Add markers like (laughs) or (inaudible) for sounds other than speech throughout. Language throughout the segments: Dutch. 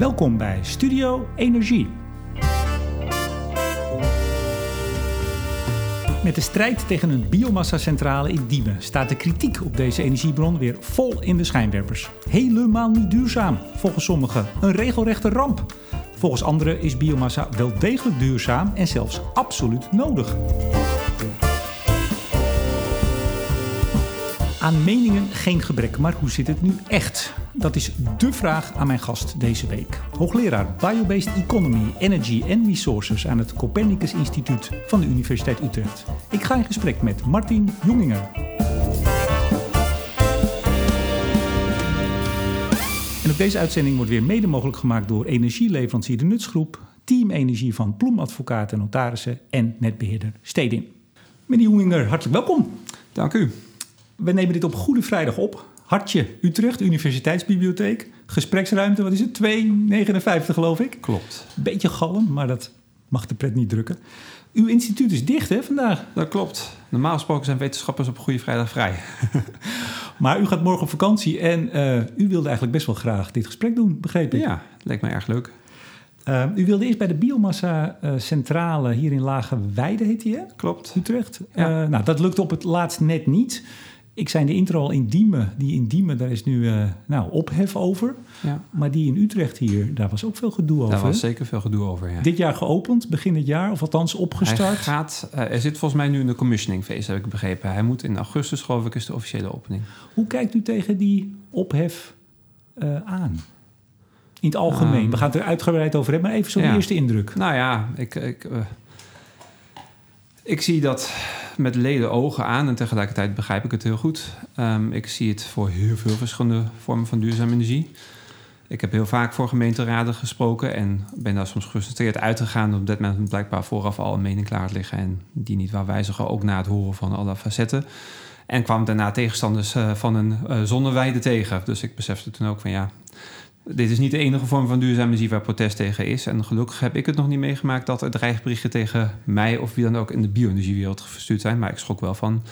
Welkom bij Studio Energie. Met de strijd tegen een biomassa-centrale in Diemen staat de kritiek op deze energiebron weer vol in de schijnwerpers. Helemaal niet duurzaam, volgens sommigen een regelrechte ramp. Volgens anderen is biomassa wel degelijk duurzaam en zelfs absoluut nodig. Aan meningen geen gebrek, maar hoe zit het nu echt? Dat is dé vraag aan mijn gast deze week. Hoogleraar Biobased Economy, Energy and Resources aan het Copernicus Instituut van de Universiteit Utrecht. Ik ga in gesprek met Martin Jonginger. En ook deze uitzending wordt weer mede mogelijk gemaakt door energieleverancier De Nutsgroep, Team Energie van Ploemadvocaten en Notarissen en netbeheerder Stedin. Meneer Jonginger, hartelijk welkom. Dank u. We nemen dit op Goede Vrijdag op. Hartje Utrecht, Universiteitsbibliotheek. Gespreksruimte, wat is het? 2,59 geloof ik. Klopt. Beetje galm, maar dat mag de pret niet drukken. Uw instituut is dicht hè, vandaag. Dat klopt. Normaal gesproken zijn wetenschappers op Goede Vrijdag vrij. (laughs) maar u gaat morgen op vakantie en uh, u wilde eigenlijk best wel graag dit gesprek doen, begreep ik? Ja, het leek mij erg leuk. Uh, u wilde eerst bij de biomassa-centrale hier in Lage Weide, heet die hè? Klopt. Utrecht. Ja. Uh, nou, dat lukte op het laatst net niet. Ik zei in de intro al in Diemen. Die in Diemen, daar is nu uh, nou, ophef over. Ja. Maar die in Utrecht hier, daar was ook veel gedoe over. Daar was zeker veel gedoe over, ja. Dit jaar geopend, begin het jaar, of althans opgestart? Hij gaat, uh, er zit volgens mij nu in de commissioning phase, heb ik begrepen. Hij moet in augustus, geloof ik, is de officiële opening. Hoe kijkt u tegen die ophef uh, aan? In het algemeen. Um, We gaan het er uitgebreid over hebben, maar even zo'n ja. eerste indruk. Nou ja, ik, ik, ik zie dat met leden ogen aan en tegelijkertijd begrijp ik het heel goed. Um, ik zie het voor heel veel verschillende vormen van duurzame energie. Ik heb heel vaak voor gemeenteraden gesproken en ben daar soms gefrustreerd uitgegaan op dat moment blijkbaar vooraf al een mening klaar liggen en die niet wou wijzigen, ook na het horen van alle facetten. En kwam daarna tegenstanders uh, van een uh, zonneweide tegen. Dus ik besefte toen ook van ja, dit is niet de enige vorm van duurzame energie waar protest tegen is. En gelukkig heb ik het nog niet meegemaakt dat er dreigberichten tegen mij of wie dan ook in de bio-energiewereld verstuurd zijn. Maar ik schrok wel van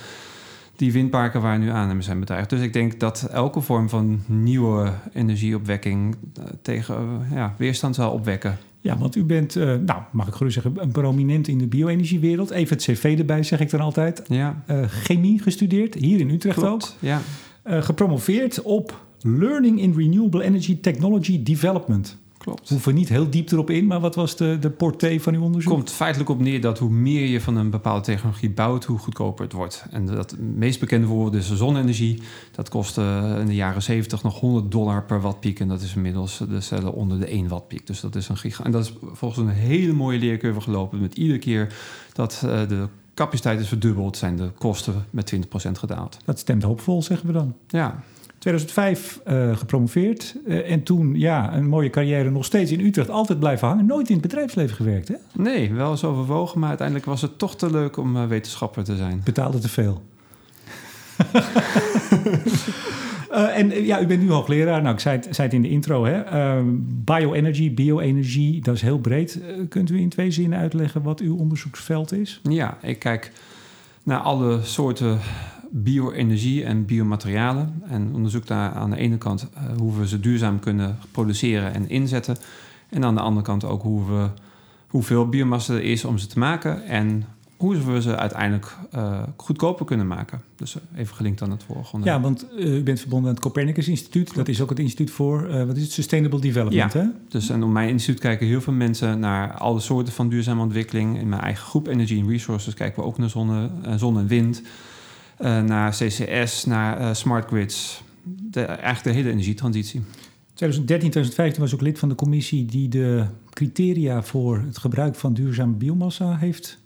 die windparken waar nu aannemers zijn bedreigd. Dus ik denk dat elke vorm van nieuwe energieopwekking tegen ja, weerstand zal opwekken. Ja, want u bent, uh, nou mag ik gerust zeggen, een prominent in de bio-energiewereld. Even het cv erbij, zeg ik dan altijd. Ja. Uh, chemie gestudeerd, hier in Utrecht Klopt, ook. Ja. Uh, gepromoveerd op Learning in Renewable Energy Technology Development. Klopt. We hoeven niet heel diep erop in, maar wat was de, de portée van uw onderzoek? komt feitelijk op neer dat hoe meer je van een bepaalde technologie bouwt, hoe goedkoper het wordt. En dat het meest bekende voorbeeld is de zonne-energie. Dat kostte in de jaren 70 nog 100 dollar per wattpiek. En dat is inmiddels de cellen onder de 1 wattpiek. Dus dat is een giga. En dat is volgens een hele mooie leercurve gelopen. Met iedere keer dat uh, de capaciteit is verdubbeld, zijn de kosten met 20% gedaald. Dat stemt hoopvol, zeggen we dan. Ja, 2005 uh, gepromoveerd. Uh, en toen, ja, een mooie carrière nog steeds in Utrecht. Altijd blijven hangen. Nooit in het bedrijfsleven gewerkt, hè? Nee, wel eens overwogen. Maar uiteindelijk was het toch te leuk om uh, wetenschapper te zijn. Betaalde te veel. (laughs) en ja, u bent nu hoogleraar. Nou, ik zei het, zei het in de intro, hè. bioenergy, bioenergie, dat is heel breed. kunt u in twee zinnen uitleggen wat uw onderzoeksveld is? Ja, ik kijk naar alle soorten bio-energie en biomaterialen. En onderzoek daar aan de ene kant uh, hoe we ze duurzaam kunnen produceren en inzetten. En aan de andere kant ook hoe we, hoeveel biomassa er is om ze te maken. En hoe we ze uiteindelijk uh, goedkoper kunnen maken. Dus even gelinkt aan het vorige. Ja, want uh, u bent verbonden aan het Copernicus Instituut. Dat is ook het instituut voor, uh, wat is het, Sustainable Development, ja. hè? Dus en op mijn instituut kijken heel veel mensen naar alle soorten van duurzame ontwikkeling. In mijn eigen groep Energy and Resources kijken we ook naar zonne, zon en wind. Uh, naar CCS, naar uh, smart grids. De, eigenlijk de hele energietransitie. 2013, 2015 was ook lid van de commissie die de criteria voor het gebruik van duurzame biomassa heeft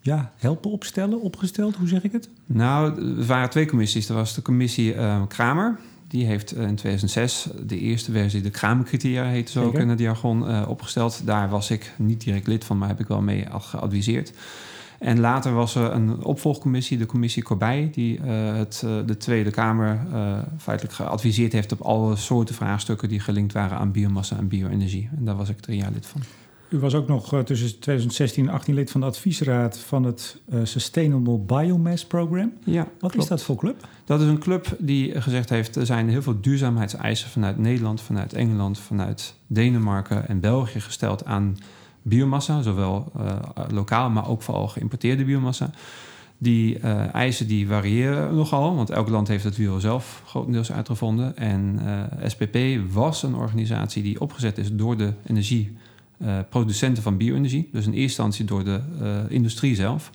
ja, helpen opstellen, opgesteld. Hoe zeg ik het? Nou, er waren twee commissies. Er was de commissie uh, Kramer. Die heeft in 2006 de eerste versie, de Kramer-criteria heet ze ook in het jargon, opgesteld. Daar was ik niet direct lid van, maar heb ik wel mee geadviseerd. En later was er een opvolgcommissie, de commissie Corbij, die uh, het, uh, de Tweede Kamer uh, feitelijk geadviseerd heeft op alle soorten vraagstukken die gelinkt waren aan biomassa en bio-energie. En daar was ik drie jaar lid van. U was ook nog tussen 2016 en 2018 lid van de adviesraad van het Sustainable Biomass Program. Ja, Wat klopt. is dat voor club? Dat is een club die gezegd heeft... er zijn heel veel duurzaamheidseisen vanuit Nederland, vanuit Engeland... vanuit Denemarken en België gesteld aan biomassa. Zowel uh, lokaal, maar ook vooral geïmporteerde biomassa. Die uh, eisen die variëren nogal, want elk land heeft het wiel zelf grotendeels uitgevonden. En uh, SPP was een organisatie die opgezet is door de energieproducenten van bio-energie. Dus in eerste instantie door de industrie zelf.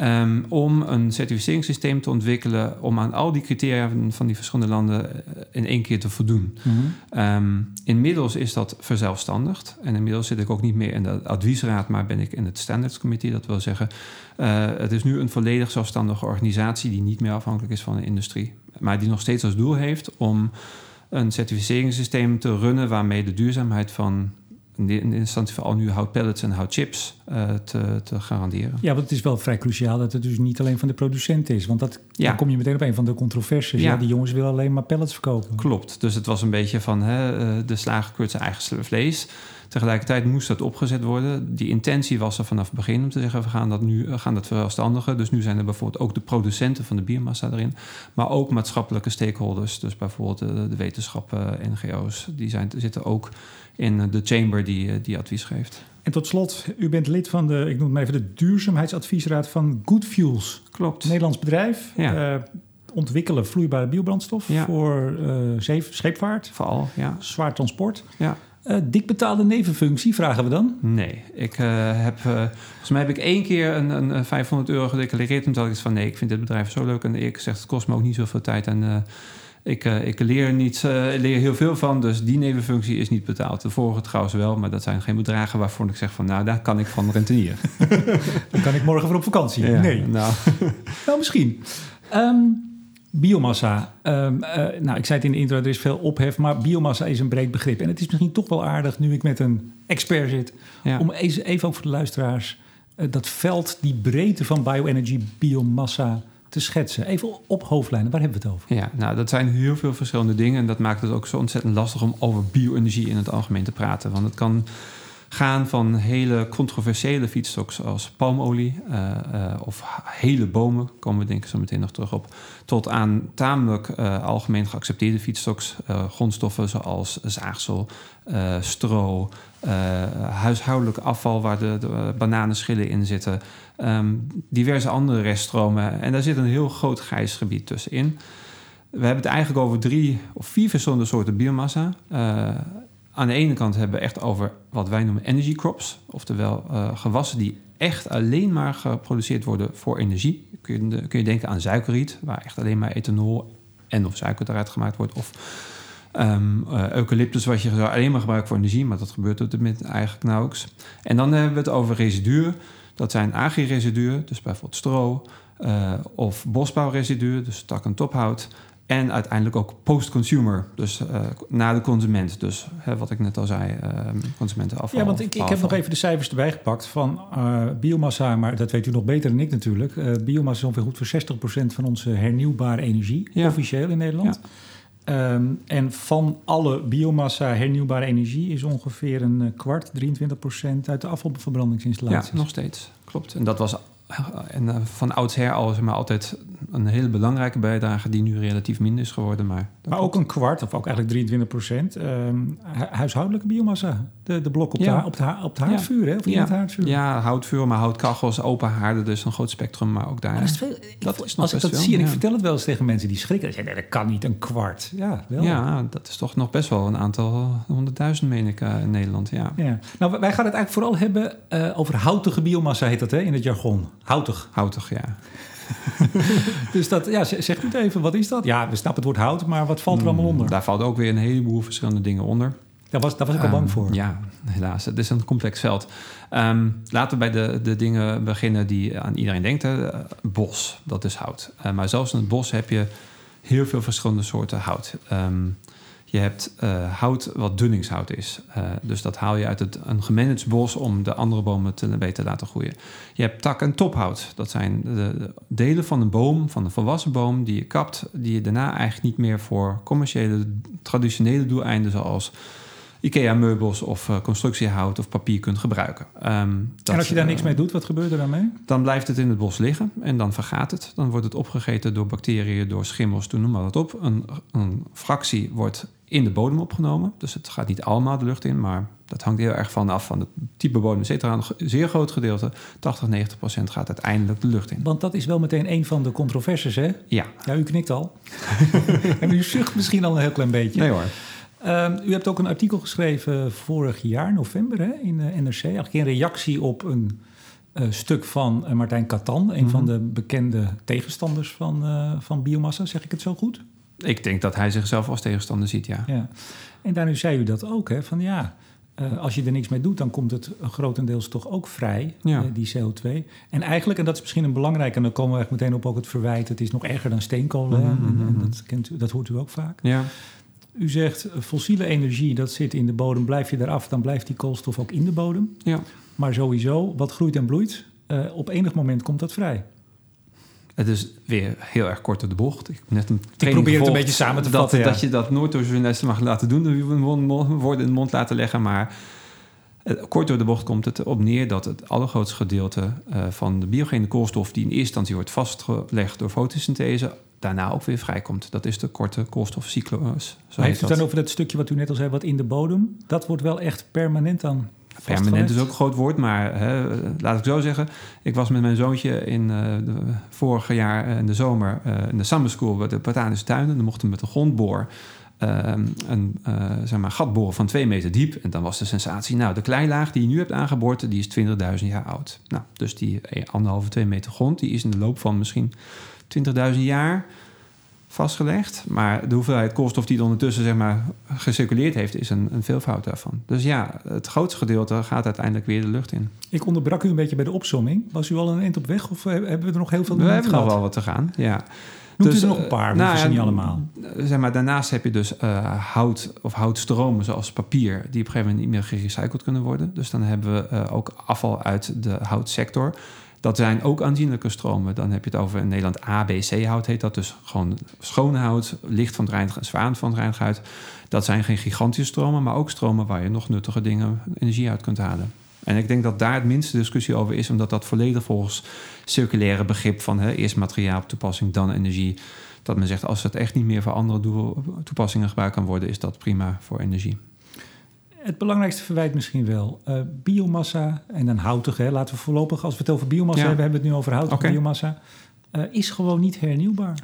Um, om een certificeringssysteem te ontwikkelen om aan al die criteria van die verschillende landen in één keer te voldoen. Mm-hmm. Um, inmiddels is dat verzelfstandigd en inmiddels zit ik ook niet meer in de adviesraad, maar ben ik in het standards committee. Dat wil zeggen, uh, het is nu een volledig zelfstandige organisatie die niet meer afhankelijk is van de industrie, maar die nog steeds als doel heeft om een certificeringssysteem te runnen waarmee de duurzaamheid van in instantie vooral nu houtpellets en houtchips uh, te, te, garanderen. Ja, want het is wel vrij cruciaal dat het dus niet alleen van de producent is. Want dat, ja. dan kom je meteen op een van de controversies. Ja. ja. die jongens willen alleen maar pellets verkopen. Klopt. Dus het was een beetje van hè, de slager keurt zijn eigen vlees. Tegelijkertijd moest dat opgezet worden. Die intentie was er vanaf het begin om te zeggen... we gaan dat nu we gaan dat verstandigen. Dus nu zijn er bijvoorbeeld ook de producenten van de biomassa erin. Maar ook maatschappelijke stakeholders. Dus bijvoorbeeld de, de wetenschappen, NGO's. Die zijn, zitten ook in de chamber die, die advies geeft. En tot slot, u bent lid van de, ik noem het even, de duurzaamheidsadviesraad van Good Fuels. Klopt. Nederlands bedrijf. Ja. Uh, ontwikkelen vloeibare biobrandstof Ja. voor uh, scheepvaart, Vooral, ja. zwaar transport. ja. Uh, dik betaalde nevenfunctie, vragen we dan? Nee, ik uh, heb, uh, volgens mij heb ik één keer een, een 500 euro gedeclareerd. Dacht ik van nee, ik vind dit bedrijf zo leuk. En ik zeg, het kost me ook niet zoveel tijd. En ik, ik leer, niet, leer heel veel van, dus die nevenfunctie is niet betaald. De vorige trouwens wel, maar dat zijn geen bedragen waarvoor ik zeg van nou, daar kan ik van rentenieren. (laughs) dan kan ik morgen voor op vakantie. Ja, nee. Nou. (laughs) nou, misschien. Um, Biomassa. Um, uh, nou, ik zei het in de intro, er is veel ophef, maar biomassa is een breed begrip. En het is misschien toch wel aardig, nu ik met een expert zit, ja. om even, even ook voor de luisteraars uh, dat veld, die breedte van bioenergy, biomassa te schetsen. Even op hoofdlijnen, waar hebben we het over? Ja, nou, dat zijn heel veel verschillende dingen en dat maakt het ook zo ontzettend lastig om over bioenergie in het algemeen te praten. Want het kan gaan van hele controversiële feedstocks als palmolie uh, uh, of hele bomen, komen we denk ik zo meteen nog terug op, tot aan tamelijk uh, algemeen geaccepteerde feedstocks, grondstoffen zoals zaagsel, stro, huishoudelijk afval waar de, bananenschillen in zitten, um, diverse andere reststromen. En daar zit een heel groot grijs gebied tussenin. We hebben het eigenlijk over drie of vier verschillende soorten biomassa aan de ene kant hebben we echt over wat wij noemen energy crops. Oftewel uh, gewassen die echt alleen maar geproduceerd worden voor energie. Kun je, kun je denken aan suikerriet, waar echt alleen maar ethanol en of suiker eruit gemaakt wordt. Of um, uh, eucalyptus, wat je alleen maar gebruikt voor energie. Maar dat gebeurt op dit moment eigenlijk nauwelijks. En dan hebben we het over residuen. Dat zijn agri-residuen, dus bijvoorbeeld stro. Uh, of bosbouwresiduen, dus tak- en tophout. En uiteindelijk ook post-consumer, dus uh, na de consument. Dus hè, wat ik net al zei, uh, consumentenafval. Ja, want ik, ik heb nog even de cijfers erbij gepakt van uh, biomassa, maar dat weet u nog beter dan ik natuurlijk. biomassa is ongeveer goed voor 60% van onze hernieuwbare energie, ja. officieel in Nederland. Ja. Um, en van alle biomassa hernieuwbare energie is ongeveer een kwart, 23% uit de afvalverbrandingsinstallaties. Ja, nog steeds. Klopt. En dat was en van oudsher al zeg maar, altijd een hele belangrijke bijdrage die nu relatief minder is geworden. Maar, maar ook een kwart, of ook eigenlijk 23 procent, um, huishoudelijke biomassa. De, de blok op, ja. de, op, de, op het haardvuur, hè? Of ja. het haardvuur. Ja, houtvuur, maar houtkachels, open haarden, dus een groot spectrum, maar ook daar. Maar dat is veel, dat is als ik dat veel, zie, en ja. ik vertel het wel eens tegen mensen die schrikken. Zeggen, nee, dat kan niet, een kwart. Ja, wel. Ja, dat is toch nog best wel een aantal honderdduizend, meen ik, uh, in Nederland. Ja. ja. Nou, wij gaan het eigenlijk vooral hebben uh, over houtige biomassa, heet dat hè, in het jargon. Houtig. Houtig, ja. (laughs) dus dat, ja, zegt u het even, wat is dat? Ja, we snappen het woord hout, maar wat valt er allemaal onder? Mm, Daar valt ook weer een heleboel verschillende dingen onder. Daar was, daar was ik al bang um, voor. Ja, helaas. Het is een complex veld. Um, laten we bij de, de dingen beginnen die aan iedereen denkt. Hè. Bos, dat is hout. Uh, maar zelfs in het bos heb je heel veel verschillende soorten hout. Um, je hebt uh, hout wat dunningshout is. Uh, dus dat haal je uit het, een gemanaged bos om de andere bomen te, beter te laten groeien. Je hebt tak- en tophout. Dat zijn de, de, delen van een boom, van een volwassen boom, die je kapt, die je daarna eigenlijk niet meer voor commerciële, traditionele doeleinden zoals IKEA-meubels of uh, constructiehout of papier kunt gebruiken. Um, dat, en als je daar niks mee doet, wat gebeurt er dan mee? Dan blijft het in het bos liggen en dan vergaat het. Dan wordt het opgegeten door bacteriën, door schimmels, noem maar wat op. Een, een fractie wordt in de bodem opgenomen. Dus het gaat niet allemaal de lucht in, maar dat hangt heel erg van af van het type bodem. Er een zeer groot gedeelte, 80, 90 procent gaat uiteindelijk de lucht in. Want dat is wel meteen een van de controversies, hè? Ja. Ja, u knikt al. (laughs) en u zucht misschien al een heel klein beetje. Nee hoor. Um, u hebt ook een artikel geschreven vorig jaar, november, hè, in de NRC. Eigenlijk in reactie op een uh, stuk van uh, Martijn Katan, een van de bekende tegenstanders van, uh, van biomassa. Zeg ik het zo goed? Ik denk dat hij zichzelf als tegenstander ziet, ja. ja. En daarin zei u dat ook, hè? Van ja, uh, als je er niks mee doet, dan komt het grotendeels toch ook vrij, ja. uh, die CO2. En eigenlijk, en dat is misschien een belangrijk, en dan komen we echt meteen op ook het verwijt, het is nog erger dan steenkool. Mm -hmm. en, en dat, kent u, dat hoort u ook vaak. Ja. U zegt fossiele energie, dat zit in de bodem, blijf je eraf, dan blijft die koolstof ook in de bodem. Ja. Maar sowieso, wat groeit en bloeit, uh, op enig moment komt dat vrij. Het is weer heel erg kort door de bocht. Ik, net een ik probeer het een beetje samen te dat, vatten. Dat je dat nooit door journalisten mag laten doen, een woorden in de mond laten leggen. Maar kort door de bocht komt het erop neer dat het allergrootste gedeelte uh, van de biogene koolstof, die in eerste instantie wordt vastgelegd door fotosynthese, daarna ook weer vrijkomt. Dat is de korte koolstofcyclus. Heeft het dan over dat stukje wat u net al zei, wat in de bodem, dat wordt wel echt permanent dan Permanent is ook een groot woord, maar hè, laat ik zo zeggen. Ik was met mijn zoontje in uh, de, vorig jaar in de zomer uh, in de summer school bij de botanische tuinen. Dan mochten we met een grondboor uh, een zeg maar, gat boren van twee meter diep. En dan was de sensatie, nou, de kleilaag die je nu hebt aangeboord, die is 20.000 jaar oud. Nou, dus die anderhalve, twee meter grond, die is in de loop van misschien 20.000 jaar vastgelegd. Maar de hoeveelheid koolstof die er ondertussen zeg maar, gecirculeerd heeft, is een, een veelvoud daarvan. Dus ja, het grootste gedeelte gaat uiteindelijk weer de lucht in. Ik onderbrak u een beetje bij de opzomming. Was u al een eind op weg of hebben we er nog heel veel We hebben gehad? nog wel wat te gaan, ja. Noemt dus, u er nog een paar, nou, ze niet allemaal. Zeg maar, daarnaast heb je dus uh, hout of houtstromen zoals papier... die op een gegeven moment niet meer gerecycled kunnen worden. Dus dan hebben we uh, ook afval uit de houtsector... Dat zijn ook aanzienlijke stromen. Dan heb je het over in Nederland ABC-hout heet dat. Dus gewoon schoon hout, licht van het zwaar van het uit. Dat zijn geen gigantische stromen, maar ook stromen waar je nog nuttige dingen, energie uit kunt halen. En ik denk dat daar het minste discussie over is, omdat dat volledig volgens circulaire begrip van hè, eerst materiaal toepassing, dan energie. Dat men zegt, als het echt niet meer voor andere toepassingen gebruikt kan worden, is dat prima voor energie. Het belangrijkste verwijt misschien wel. Uh, biomassa en dan houtige, laten we voorlopig, als we het over biomassa ja. hebben, hebben we het nu over houtige okay. biomassa, uh, is gewoon niet hernieuwbaar.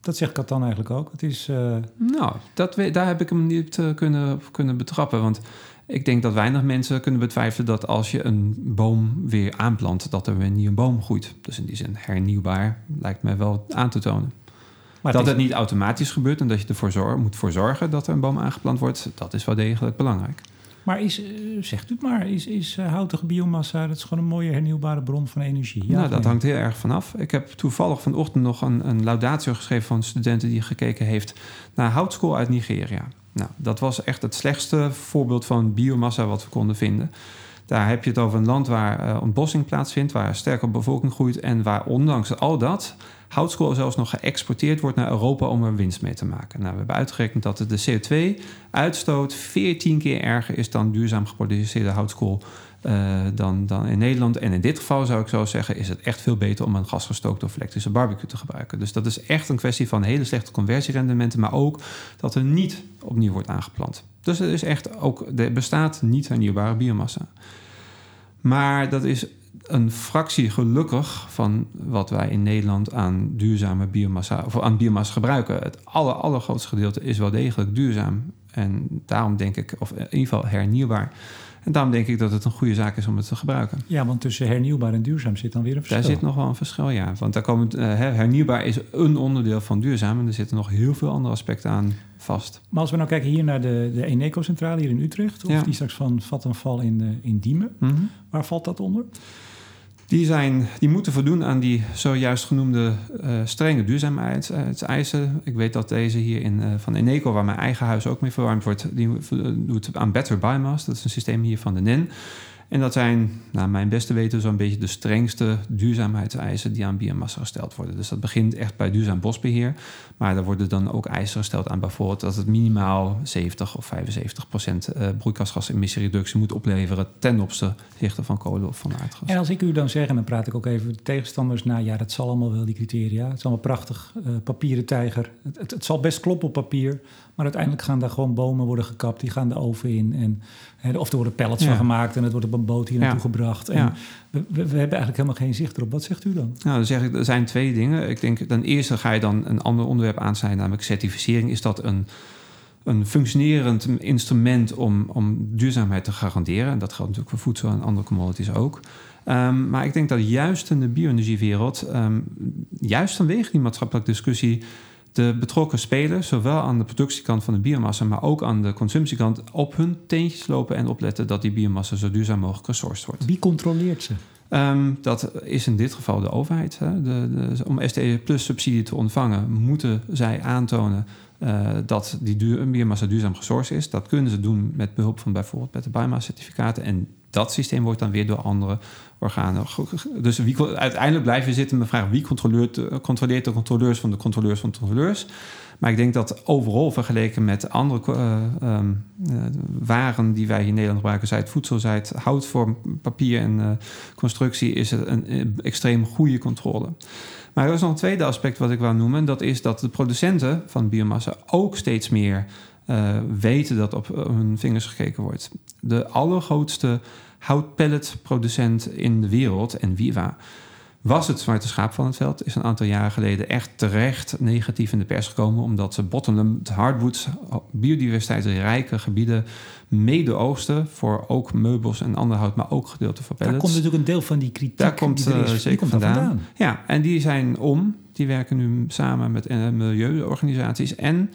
Dat zegt Catan eigenlijk ook. Het is, uh... Nou, dat, daar heb ik hem niet kunnen, kunnen betrappen. Want ik denk dat weinig mensen kunnen betwijfelen dat als je een boom weer aanplant, dat er weer niet een boom groeit. Dus in die zin hernieuwbaar lijkt mij wel aan te tonen. Maar dat het, is... het niet automatisch gebeurt en dat je ervoor zor moet voor zorgen dat er een boom aangeplant wordt, dat is wel degelijk belangrijk. Maar is, zegt u het maar, is, is houtige biomassa, dat is gewoon een mooie hernieuwbare bron van energie? Ja, nou, dat hangt heel erg vanaf. Ik heb toevallig vanochtend nog een, een laudatio geschreven van studenten die gekeken heeft naar houtskool uit Nigeria. Nou, dat was echt het slechtste voorbeeld van biomassa wat we konden vinden. Daar heb je het over een land waar uh, ontbossing plaatsvindt, waar sterke bevolking groeit en waar ondanks al dat houtskool zelfs nog geëxporteerd wordt naar Europa om er winst mee te maken. Nou, we hebben uitgerekend dat de CO2-uitstoot 14 keer erger is dan duurzaam geproduceerde houtskool uh, dan, dan in Nederland. En in dit geval zou ik zo zeggen, is het echt veel beter om een gasgestookte of elektrische barbecue te gebruiken. Dus dat is echt een kwestie van hele slechte conversierendementen, maar ook dat er niet opnieuw wordt aangeplant. Dus er is echt ook, bestaat niet hernieuwbare biomassa. Maar dat is een fractie gelukkig van wat wij in Nederland aan duurzame biomassa of aan biomassa gebruiken. Het aller, allergrootste gedeelte is wel degelijk duurzaam. En daarom denk ik, of in ieder geval hernieuwbaar. En daarom denk ik dat het een goede zaak is om het te gebruiken. Ja, want tussen hernieuwbaar en duurzaam zit dan weer een verschil. Daar zit nog wel een verschil, ja. Want daar komen, uh, hernieuwbaar is een onderdeel van duurzaam. En er zitten nog heel veel andere aspecten aan vast. Maar als we nou kijken hier naar de, de Eneco-centrale hier in Utrecht... of Ja. die straks van Vattenval in, uh, in Diemen, Mhm. waar valt dat onder? Die, zijn, die moeten voldoen aan die zojuist genoemde eh, strenge duurzaamheidseisen. Ik weet dat deze hier in, eh, van Eneco, waar mijn eigen huis ook mee verwarmd wordt, die doet aan Better Biomass. Dat is een systeem hier van de NEN. En dat zijn, naar mijn beste weten, zo'n beetje de strengste duurzaamheidseisen die aan biomassa gesteld worden. Dus dat begint echt bij duurzaam bosbeheer. Maar er worden dan ook eisen gesteld aan bijvoorbeeld dat het minimaal 70 of 75 procent eh, broeikasgasemissiereductie moet opleveren ten opzichte van kolen of van aardgas. En als ik u dan zeg, en dan praat ik ook even de tegenstanders na, ja, dat zal allemaal wel die criteria. Het is allemaal prachtig, uh, papieren tijger. Het, het, zal best kloppen op papier, maar uiteindelijk gaan daar gewoon bomen worden gekapt, die gaan de oven in. En, of er worden pallets van gemaakt en het wordt op een boot hier naartoe gebracht. En we, we, hebben eigenlijk helemaal geen zicht erop. Wat zegt u dan? Nou, dan zeg ik, er zijn twee dingen. Ik denk, ten eerste ga je dan een ander onderwerp aansnijden, namelijk certificering. Is dat een een functionerend instrument om, om duurzaamheid te garanderen. En dat geldt natuurlijk voor voedsel en andere commodities ook. Um, maar ik denk dat juist in de bio-energiewereld, um, juist vanwege die maatschappelijke discussie, de betrokken spelers, zowel aan de productiekant van de biomassa, maar ook aan de consumptiekant, op hun teentjes lopen en opletten dat die biomassa zo duurzaam mogelijk gesourced wordt. Wie controleert ze? Um, dat is in dit geval de overheid. Hè. De, de, om STE Plus subsidie te ontvangen, moeten zij aantonen uh, dat die duur, biomassa duurzaam gesourced is. Dat kunnen ze doen met behulp van bijvoorbeeld met de biomassa-certificaten. En dat systeem wordt dan weer door andere organen. Dus wie, uiteindelijk blijven zitten met de vraag wie controleert, controleert de controleurs van de controleurs van de controleurs. Maar ik denk dat overal vergeleken met andere uh, um, uh, waren die wij in Nederland gebruiken, zij het voedsel, zij het hout voor papier en constructie, is het een, een extreem goede controle. Maar er is nog een tweede aspect wat ik wil noemen. Dat is dat de producenten van biomassa ook steeds meer uh, weten dat op hun vingers gekeken wordt. De allergrootste houtpelletproducent in de wereld, en Viva, was het zwarte schaap van het veld. Is een aantal jaren geleden echt terecht negatief in de pers gekomen. Omdat ze bottomland hardwoods, biodiversiteitsrijke gebieden mede oogsten. Voor ook meubels en ander hout, maar ook gedeelte van pellets. Daar komt natuurlijk een deel van die kritiek Daar komt die er is, uh, zeker komt vandaan. vandaan. Ja, en die zijn om. Die werken nu samen met uh, milieuorganisaties. En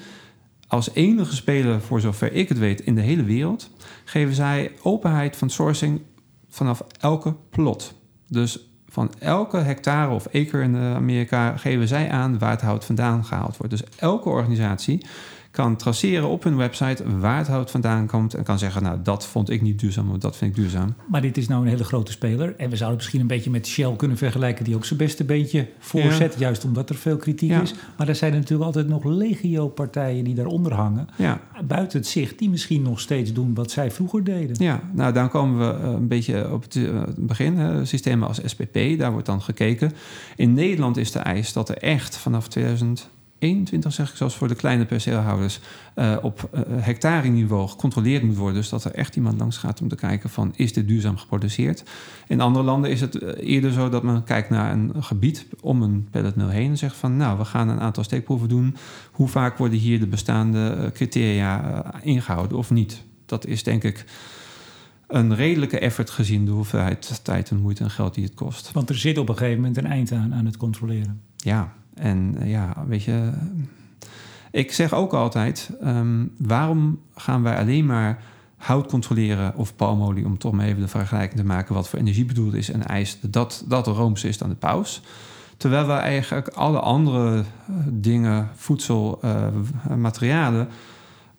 als enige speler, voor zover ik het weet, in de hele wereld, geven zij openheid van sourcing vanaf elke plot. Dus van elke hectare of acre in Amerika geven zij aan waar het hout vandaan gehaald wordt. Dus elke organisatie kan traceren op hun website waar het hout vandaan komt en kan zeggen, nou dat vond ik niet duurzaam, of dat vind ik duurzaam. Maar dit is nou een hele grote speler en we zouden misschien een beetje met Shell kunnen vergelijken, die ook zijn beste beentje voorzet, ja. juist omdat er veel kritiek ja. is. Maar er zijn natuurlijk altijd nog legio partijen die daaronder hangen, ja. buiten het zicht, die misschien nog steeds doen wat zij vroeger deden. Ja, nou dan komen we een beetje op het begin, hè, systemen als SPP, daar wordt dan gekeken. In Nederland is de eis dat er echt vanaf 2000 21, zeg ik zoals voor de kleine perceelhouders, uh, op uh, hectare-niveau gecontroleerd moet worden. Dus dat er echt iemand langs gaat om te kijken van is dit duurzaam geproduceerd. In andere landen is het eerder zo dat men kijkt naar een gebied om een pelletmill heen en zegt van nou, we gaan een aantal steekproeven doen. Hoe vaak worden hier de bestaande criteria ingehouden of niet? Dat is denk ik een redelijke effort gezien de hoeveelheid tijd en moeite en geld die het kost. Want er zit op een gegeven moment een eind aan aan het controleren. Ja, en uh, ja, weet je, ik zeg ook altijd: um, waarom gaan wij alleen maar hout controleren of palmolie, om toch maar even de vergelijking te maken wat voor energie bedoeld is, en eist dat dat de roomste is aan de paus? Terwijl we eigenlijk alle andere uh, dingen, voedsel, uh, materialen,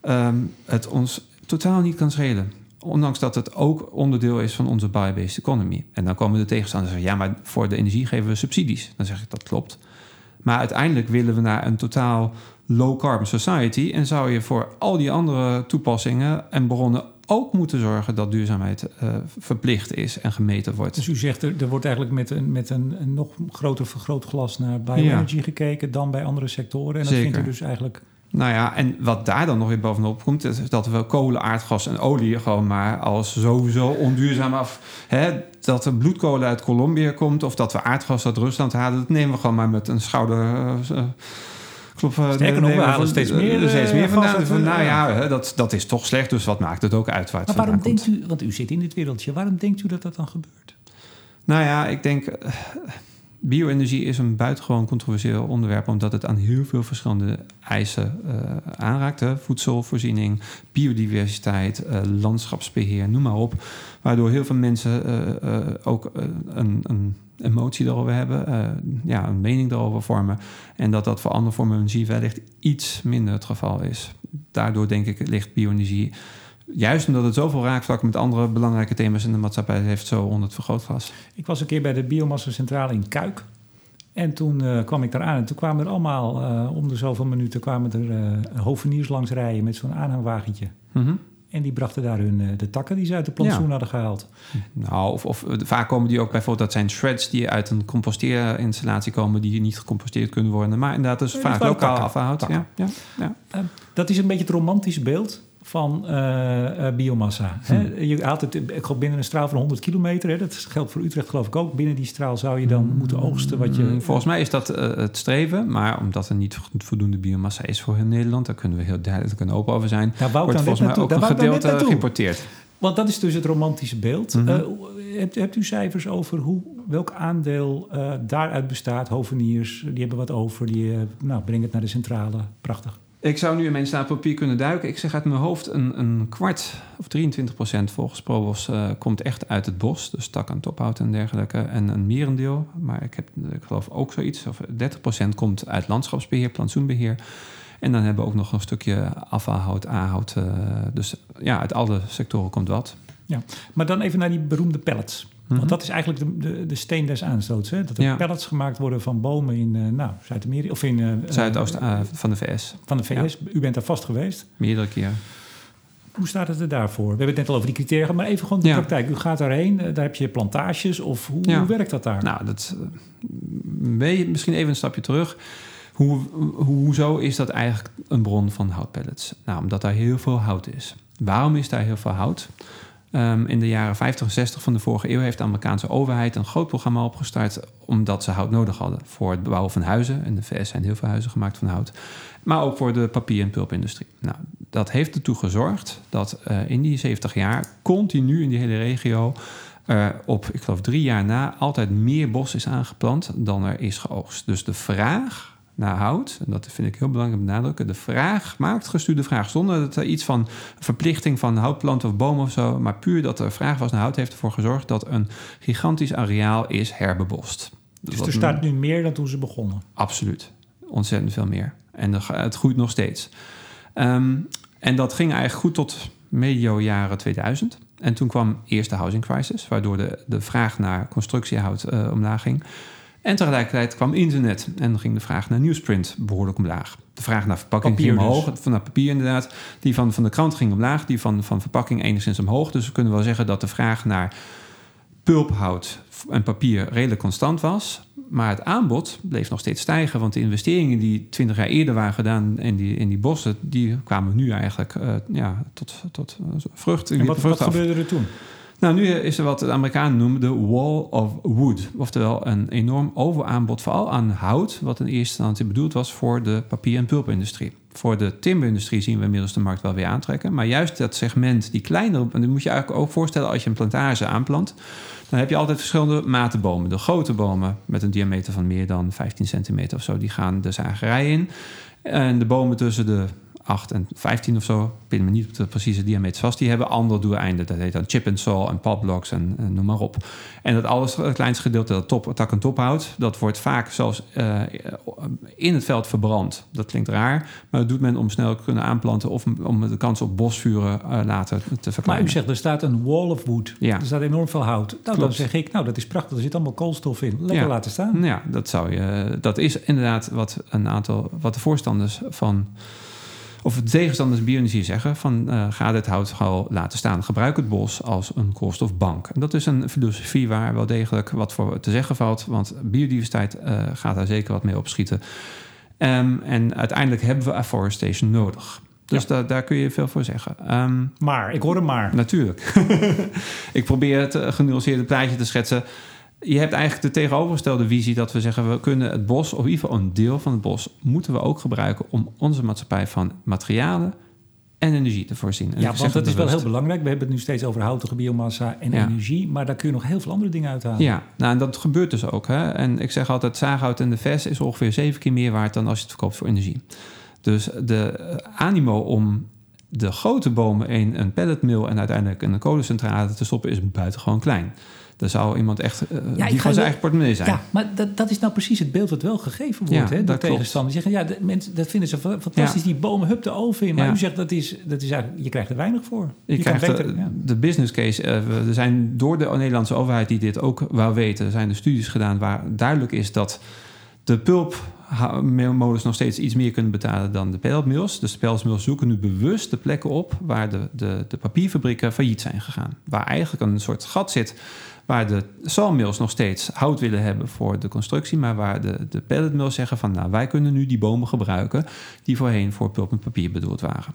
um, het ons totaal niet kan schelen. Ondanks dat het ook onderdeel is van onze bio-based economy. En dan komen de tegenstanders zeggen: ja, maar voor de energie geven we subsidies. Dan zeg ik dat klopt. Maar uiteindelijk willen we naar een totaal low carbon society. En zou je voor al die andere toepassingen en bronnen ook moeten zorgen dat duurzaamheid uh, verplicht is en gemeten wordt. Dus u zegt er, er wordt eigenlijk met een, met een, een nog groter vergrootglas naar bioenergie ja. gekeken dan bij andere sectoren. En dat Zeker. vindt u dus eigenlijk. Nou ja, en wat daar dan nog weer bovenop komt, is dat we kolen, aardgas en olie gewoon maar als sowieso onduurzaam af. Hè, dat er bloedkolen uit Colombia komt of dat we aardgas uit Rusland halen, dat nemen we gewoon maar met een schouder. Uh, Klopt, Sterker nog, we halen steeds meer, uh, steeds meer vandaan. Van, nou ja, dat, dat is toch slecht, dus wat maakt het ook uit waar het maar waarom denkt u, want u zit in dit wereldje, waarom denkt u dat dat dan gebeurt? Nou ja, ik denk, uh, bio-energie is een buitengewoon controversieel onderwerp, omdat het aan heel veel verschillende eisen uh, aanraakt. Hè? Voedselvoorziening, biodiversiteit, uh, landschapsbeheer, noem maar op. Waardoor heel veel mensen uh, ook een, een, emotie erover hebben, ja, een mening erover vormen. En dat dat voor andere vormen energie wellicht iets minder het geval is. Daardoor denk ik ligt bio-energie juist omdat het zoveel raakvlakken met andere belangrijke thema's in de maatschappij heeft, zo onder het vergrootglas. Ik was een keer bij de biomassa-centrale in Kuik. En toen uh, kwam ik daar aan en toen kwamen er allemaal, uh, om de zoveel minuten, kwamen er uh, hoveniers langs rijden met zo'n aanhangwagentje. Mhm. En die brachten daar hun, de takken die ze uit de plantsoen Ja. hadden gehaald. Nou, of, of vaak komen die ook bijvoorbeeld, dat zijn shreds die uit een composteerinstallatie komen, die niet gecomposteerd kunnen worden. Maar inderdaad, dus Nee, vaak lokaal takken. afhoud. Ja, ja, ja. Dat is een beetje het romantische beeld van eh, eh, biomassa. Hm. Je haalt het ik geloof, binnen een straal van 100 kilometer. Hè? Dat geldt voor Utrecht geloof ik ook. Binnen die straal zou je dan moeten oogsten wat je... Mm, Volgens mij is dat eh, het streven, maar omdat er niet voldoende biomassa is voor heel Nederland, daar kunnen we heel duidelijk en open over zijn, Daar wordt volgens mij naartoe. ook Daar een gedeelte geïmporteerd. Want dat is dus het romantische beeld. Mhm. Hebt, hebt u cijfers over hoe, welk aandeel daaruit bestaat? Hoveniers, die hebben wat over. Die nou, brengen het naar de centrale. Prachtig. Ik zou nu in mijn stapel papier kunnen duiken. Ik zeg uit mijn hoofd een, een kwart of 23 procent volgens Probos eh, komt echt uit het bos. Dus tak en tophout en dergelijke. En een merendeel, maar ik, heb, ik geloof ook zoiets, of 30 procent komt uit landschapsbeheer, plantsoenbeheer. En dan hebben we ook nog een stukje afvalhout, aanhout. eh, dus ja, uit alle sectoren komt wat. Maar dan even naar die beroemde pellets. Mhm. Want dat is eigenlijk de, de, de steen des aanstoots. Hè? Dat er Ja. pellets gemaakt worden van bomen in eh, nou, Zuid-Amerika. Of in... eh, Zuidoost van de VS, van de VS. U bent daar vast geweest. meerdere keren. Hoe staat het er daarvoor? We hebben het net al over die criteria, maar even gewoon de Ja. praktijk. U gaat daarheen, daar heb je plantages of hoe, Ja. hoe werkt dat daar? Nou, dat misschien even een stapje terug. Hoe- hoezo is dat eigenlijk een bron van houtpellets? Nou, omdat daar heel veel hout is. Waarom is daar heel veel hout? Ehm, in de jaren 50 en 60 van de vorige eeuw heeft de Amerikaanse overheid een groot programma opgestart omdat ze hout nodig hadden voor het bouwen van huizen. In de VS zijn heel veel huizen gemaakt van hout. Maar ook voor de papier- en pulpindustrie. Nou, dat heeft ertoe gezorgd dat eh, in die 70 jaar continu in die hele regio eh, op, ik geloof drie jaar na, altijd meer bos is aangeplant dan er is geoogst. Dus de vraag naar hout, en dat vind ik heel belangrijk om te benadrukken, de vraag, maakt gestuurde vraag, zonder dat er iets van verplichting van houtplanten of bomen of zo, maar puur dat er vraag was naar hout, heeft ervoor gezorgd dat een gigantisch areaal is herbebost. dus wat er staat nu meer dan toen ze begonnen. Absoluut. Ontzettend veel meer. En het groeit nog steeds. Ehm, en dat ging eigenlijk goed tot medio jaren 2000. En toen kwam eerst de housing crisis, waardoor de, de vraag naar constructiehout eh, omlaag ging. En tegelijkertijd kwam internet en ging de vraag naar newsprint behoorlijk omlaag. De vraag naar verpakking Papier ging omhoog, dus. van naar papier inderdaad. Die van, van de krant ging omlaag, die van, van verpakking enigszins omhoog. Dus we kunnen wel zeggen dat de vraag naar pulphout en papier redelijk constant was. Maar het aanbod bleef nog steeds stijgen. Want de investeringen die 20 jaar eerder waren gedaan in die, in die bossen, die kwamen nu eigenlijk eh, ja, tot, tot eh, vrucht. En wat, wat gebeurde er toen? Nou, nu is er wat de Amerikanen noemen de wall of wood. Oftewel een enorm overaanbod, vooral aan hout, wat in eerste instantie bedoeld was voor de papier- en pulpindustrie. Voor de timberindustrie zien we inmiddels de markt wel weer aantrekken. Maar juist dat segment, die kleinere, en moet je eigenlijk ook voorstellen als je een plantage aanplant. Dan heb je altijd verschillende maten bomen. De grote bomen met een diameter van meer dan 15 centimeter of zo, die gaan de zagerij in. En de bomen tussen de 8 en 15 of zo, ik pin me niet op de precieze diameter vast, die hebben andere doeleinden. Dat heet dan chip and saw en popblocks en, en noem maar op. En dat alles, het kleinste gedeelte, dat top, tak en tophout, dat wordt vaak zelfs eh, in het veld verbrand. Dat klinkt raar, maar dat doet men om snel te kunnen aanplanten of om de kans op bosvuren eh, later te Maar verkleinen. u zegt, er staat een wall of wood. Ja. Er staat enorm veel hout. Nou, dan Klopt. zeg ik, nou, dat is prachtig. Er zit allemaal koolstof in. Lekker Ja. laten staan. Ja, dat zou je. Dat is inderdaad wat een aantal, wat de voorstanders van. Of de tegenstanders bioenergie zeggen: van eh, ga dit hout gewoon laten staan. Gebruik het bos als een koolstofbank. En dat is een filosofie waar wel degelijk wat voor te zeggen valt. Want biodiversiteit eh, gaat daar zeker wat mee opschieten. Ehm, en uiteindelijk hebben we afforestation nodig. Dus Ja. daar kun je veel voor zeggen. Ehm, Maar, ik hoor hem maar. Natuurlijk. (laughs) ik probeer het eh, genuanceerde plaatje te schetsen. Je hebt eigenlijk de tegenovergestelde visie dat we zeggen... we kunnen het bos, of in ieder geval een deel van het bos... moeten we ook gebruiken om onze maatschappij van materialen en energie te voorzien. En Ja, want dat is wel heel belangrijk. We hebben het nu steeds over houtige biomassa en Ja. energie. Maar daar kun je nog heel veel andere dingen uithalen. Ja, nou, en dat gebeurt dus ook. Hè? En ik zeg altijd, zaaghout in de vers is ongeveer zeven keer meer waard... dan als je het verkoopt voor energie. Dus de eh, animo om de grote bomen in een pelletmill en uiteindelijk in een kolencentrale te stoppen is buitengewoon klein. Dan zou iemand echt uh, Ja, die van zijn wel- eigen portemonnee zijn. Ja, maar dat, dat is nou precies het beeld wat wel gegeven wordt. Ja, hè, door dat klopt. tegenstanders. Die zeggen, ja, de mensen, dat vinden ze fa- fantastisch. Die bomen, hup de oven in. Maar u zegt, dat is, dat is eigenlijk, je krijgt er weinig voor. Je, krijgt beter, de, de business case. eh, er zijn door de Nederlandse overheid die dit ook wou weten, er zijn er studies gedaan waar duidelijk is dat de pulpmolens nog steeds iets meer kunnen betalen dan de pelletmills. Dus de pelletmills zoeken nu bewust de plekken op waar de, de, de papierfabrieken failliet zijn gegaan. Waar eigenlijk een soort gat zit waar de sawmills nog steeds hout willen hebben voor de constructie, maar waar de, de pelletmills zeggen van nou wij kunnen nu die bomen gebruiken die voorheen voor pulp en papier bedoeld waren.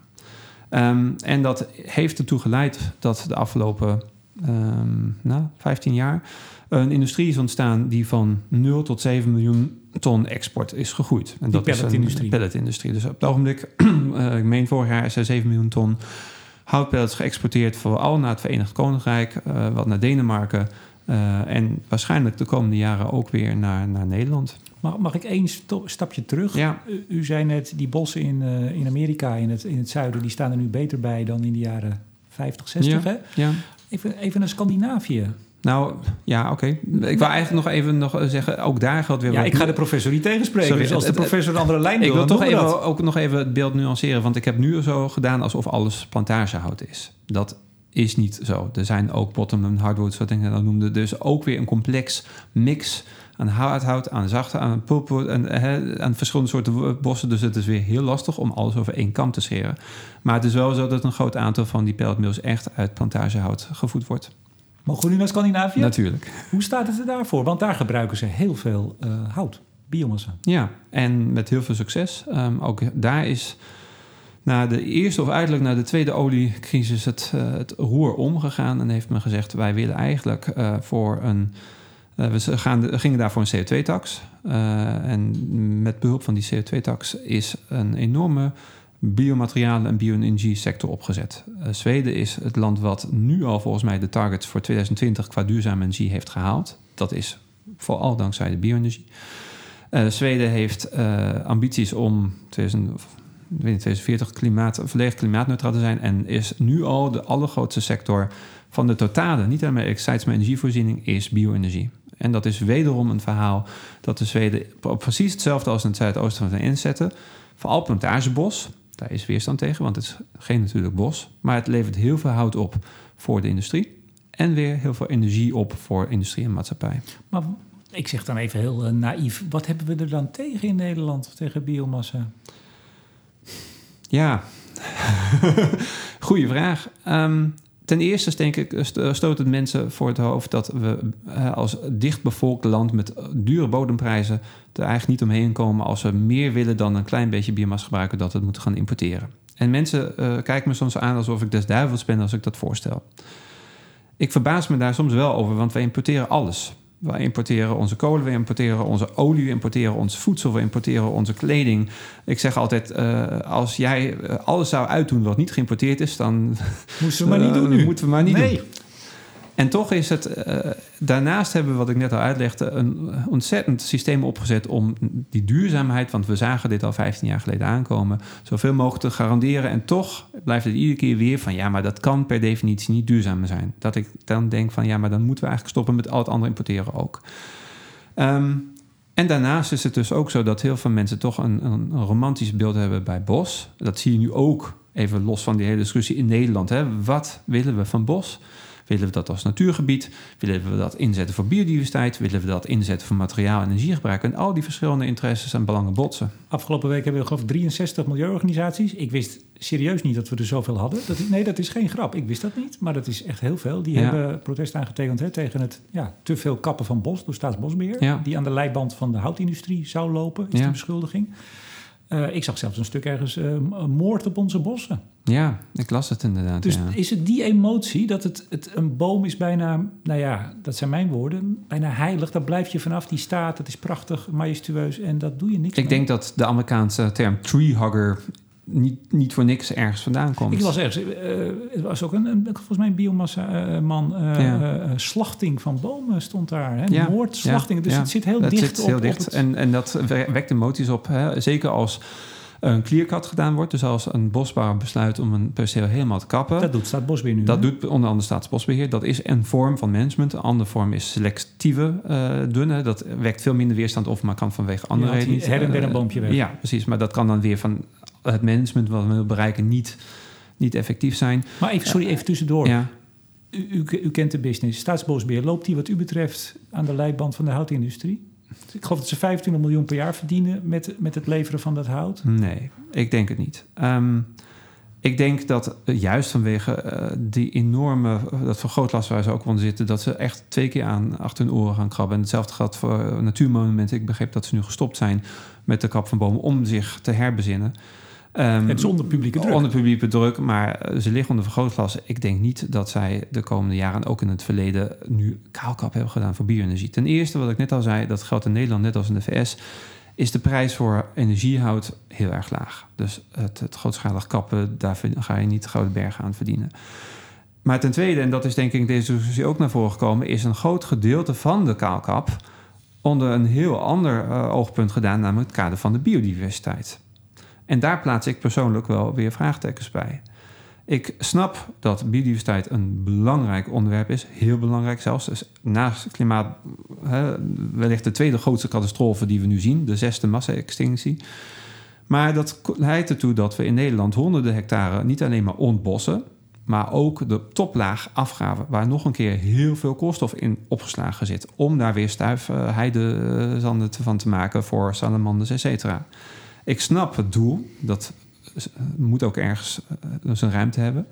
Ehm, en dat heeft ertoe geleid dat de afgelopen ehm, nou, 15 jaar een industrie is ontstaan die van 0 tot 7 miljoen ton export is gegroeid. En dat is een pelletindustrie. pelletindustrie. Dus op het ogenblik, (clears throat) eh, ik meen vorig jaar is er 7 miljoen ton houtpellets geëxporteerd, vooral naar het Verenigd Koninkrijk, eh, wat naar Denemarken. eh, en waarschijnlijk de komende jaren ook weer naar, naar Nederland. Mag, mag ik één stapje terug? Ja, U, u zei net, die bossen in, eh, in Amerika, in het, in het zuiden... die staan er nu beter bij dan in de jaren 50, 60, hè? ja. Even, even naar Scandinavië. Nou, ja, oké. Ik wil eigenlijk nog even nog zeggen, ook daar geldt weer Ja, wat- ik ga de professor niet tegenspreken. Sorry, dus als de professor een andere lijn Ik wil, wil dan toch even, dat. ook nog even het beeld nuanceren, want ik heb nu zo gedaan alsof alles plantagehout is. Dat is niet zo. Er zijn ook bottom en hardwoods, wat ik al noemde. Dus ook weer een complex mix aan hardhout, aan zachte, aan pulpwood, en hè, aan verschillende soorten bossen. Dus het is weer heel lastig om alles over één kam te scheren. Maar het is wel zo dat een groot aantal van die pelletmills echt uit plantagehout gevoed wordt. Mogen we nu naar Scandinavië? Natuurlijk. Hoe staat het er daarvoor? Want daar gebruiken ze heel veel eh, hout, biomassa. Ja, en met heel veel succes. Ehm, ook daar is na de eerste of uiterlijk na de tweede oliecrisis het, eh, het roer omgegaan. En heeft men gezegd, wij willen eigenlijk eh, voor een... we gaan, gingen daar voor een CO2-tax. en met behulp van die CO2-tax is een enorme biomaterialen en bio-energie sector opgezet. Eh, Zweden is het land wat nu al volgens mij de targets voor 2020 qua duurzame energie heeft gehaald. Dat is vooral dankzij de bio-energie. Eh, Zweden heeft eh, ambities om 2000, of, ik weet niet, 2040 klimaat, volledig klimaatneutraal te zijn. En is nu al de allergrootste sector van de totale, niet alleen maar elektriciteits- maar energievoorziening, is bio-energie. En dat is wederom een verhaal dat de Zweden precies hetzelfde als in het zuidoosten van inzetten. Vooral plantagebos, daar is weerstand tegen, want het is geen natuurlijk bos. Maar het levert heel veel hout op voor de industrie. En weer heel veel energie op voor industrie en maatschappij. Maar ik zeg dan even heel eh, naïef. Wat hebben we er dan tegen in Nederland, tegen biomassa? Ja, (laughs) goede vraag. Ehm, ten eerste denk ik, st- stoot het mensen voor het hoofd dat we eh, als dichtbevolkt land met dure bodemprijzen er eigenlijk niet omheen komen als we meer willen dan een klein beetje biomassa gebruiken, dat we moeten gaan importeren. En mensen eh, kijken me soms aan alsof ik des duivels ben als ik dat voorstel. Ik verbaas me daar soms wel over, want wij importeren alles. We importeren onze kolen, we importeren onze olie, we importeren ons voedsel, we importeren onze kleding. Ik zeg altijd, eh, als jij eh, alles zou uitdoen wat niet geïmporteerd is, dan Moesten we maar niet (laughs) eh, doen nu. moeten we maar niet nee. doen. En toch is het, eh, daarnaast hebben we, wat ik net al uitlegde, een ontzettend systeem opgezet om die duurzaamheid, want we zagen dit al 15 jaar geleden aankomen, zoveel mogelijk te garanderen. En toch blijft het iedere keer weer van, ja, maar dat kan per definitie niet duurzaam zijn. Dat ik dan denk van, ja, maar dan moeten we eigenlijk stoppen met al het andere importeren ook. Ehm, en daarnaast is het dus ook zo dat heel veel mensen toch een, een, romantisch beeld hebben bij bos. Dat zie je nu ook, even los van die hele discussie in Nederland. Hè. Wat willen we van bos? Willen we dat als natuurgebied? Willen we dat inzetten voor biodiversiteit? Willen we dat inzetten voor materiaal- en energiegebruik? En al die verschillende interesses en belangen botsen. Afgelopen week hebben we geloof ik 63 milieuorganisaties. Ik wist serieus niet dat we er zoveel hadden. Dat, nee, dat is geen grap. Ik wist dat niet, maar dat is echt heel veel. Die Ja. hebben protest aangetekend hè, tegen het ja, te veel kappen van bos door Staatsbosbeheer. Ja. Die aan de leiband van de houtindustrie zou lopen, is Ja. de beschuldiging. Eh, ik zag zelfs een stuk ergens eh, moord op onze bossen. Ja, ik las het inderdaad. Dus ja. is het die emotie dat het, het een boom is bijna, nou ja, dat zijn mijn woorden, bijna heilig. Daar blijf je vanaf, die staat, het is prachtig, majestueus en dat doe je niks Ik mee. denk dat de Amerikaanse term treehugger niet, niet voor niks ergens vandaan komt. Ik las ergens, eh, het was ook een, een volgens mij een biomassa-man, eh, Ja. slachting van bomen stond daar. Hè? Ja, Moord, slachting. dus het zit heel dat dicht zit op, heel op dicht. het- En, en dat we- wekt emoties op. Hè? Zeker als een clearcut gedaan wordt. Dus als een bosbouwer besluit om een perceel helemaal te kappen. Dat doet Staatsbosbeheer nu. Dat hè? doet onder andere Staatsbosbeheer. Dat is een vorm van management. Een andere vorm is selectieve eh doen. hè. Dat wekt veel minder weerstand op, maar kan vanwege andere redenen her en der een eh, boompje weg. Ja, precies. Maar dat kan dan weer van het management wat we willen bereiken niet, niet effectief zijn. Maar even, sorry, even tussendoor. Ja. U, u, u kent de business. Staatsbosbeheer, loopt die wat u betreft aan de leiband van de houtindustrie? Ik geloof dat ze 25 miljoen per jaar verdienen met, met het leveren van dat hout. Nee, ik denk het niet. Ehm, ik denk dat eh, juist vanwege eh, die enorme, eh, dat waar ze ook onder zitten, dat ze echt twee keer aan achter hun oren gaan krabben. En hetzelfde geldt voor natuurmonumenten. Ik begreep dat ze nu gestopt zijn met de kap van bomen om zich te herbezinnen. Het is onder publieke druk. Onder publieke druk, maar eh, ze liggen onder vergrootglas. Ik denk niet dat zij de komende jaren, en ook in het verleden, nu kaalkap hebben gedaan voor bio-energie. Ten eerste, wat ik net al zei, dat geldt in Nederland net als in de VS, is de prijs voor energiehout heel erg laag. Dus het, het grootschalig kappen, daar ga je niet grote bergen aan verdienen. Maar ten tweede, en dat is denk ik deze discussie ook naar voren gekomen, is een groot gedeelte van de kaalkap onder een heel ander eh, oogpunt gedaan, namelijk het kader van de biodiversiteit. En daar plaats ik persoonlijk wel weer vraagtekens bij. Ik snap dat biodiversiteit een belangrijk onderwerp is, heel belangrijk zelfs. Dus naast klimaat, wellicht de tweede grootste catastrofe die we nu zien, de zesde massa-extinctie. Maar dat leidt ertoe dat we in Nederland honderden hectare niet alleen maar ontbossen, maar ook de toplaag afgraven, waar nog een keer heel veel koolstof in opgeslagen zit, om daar weer stuif heidezanden van te maken voor salamanders, et. Ik snap het doel, dat moet ook ergens zijn ruimte hebben.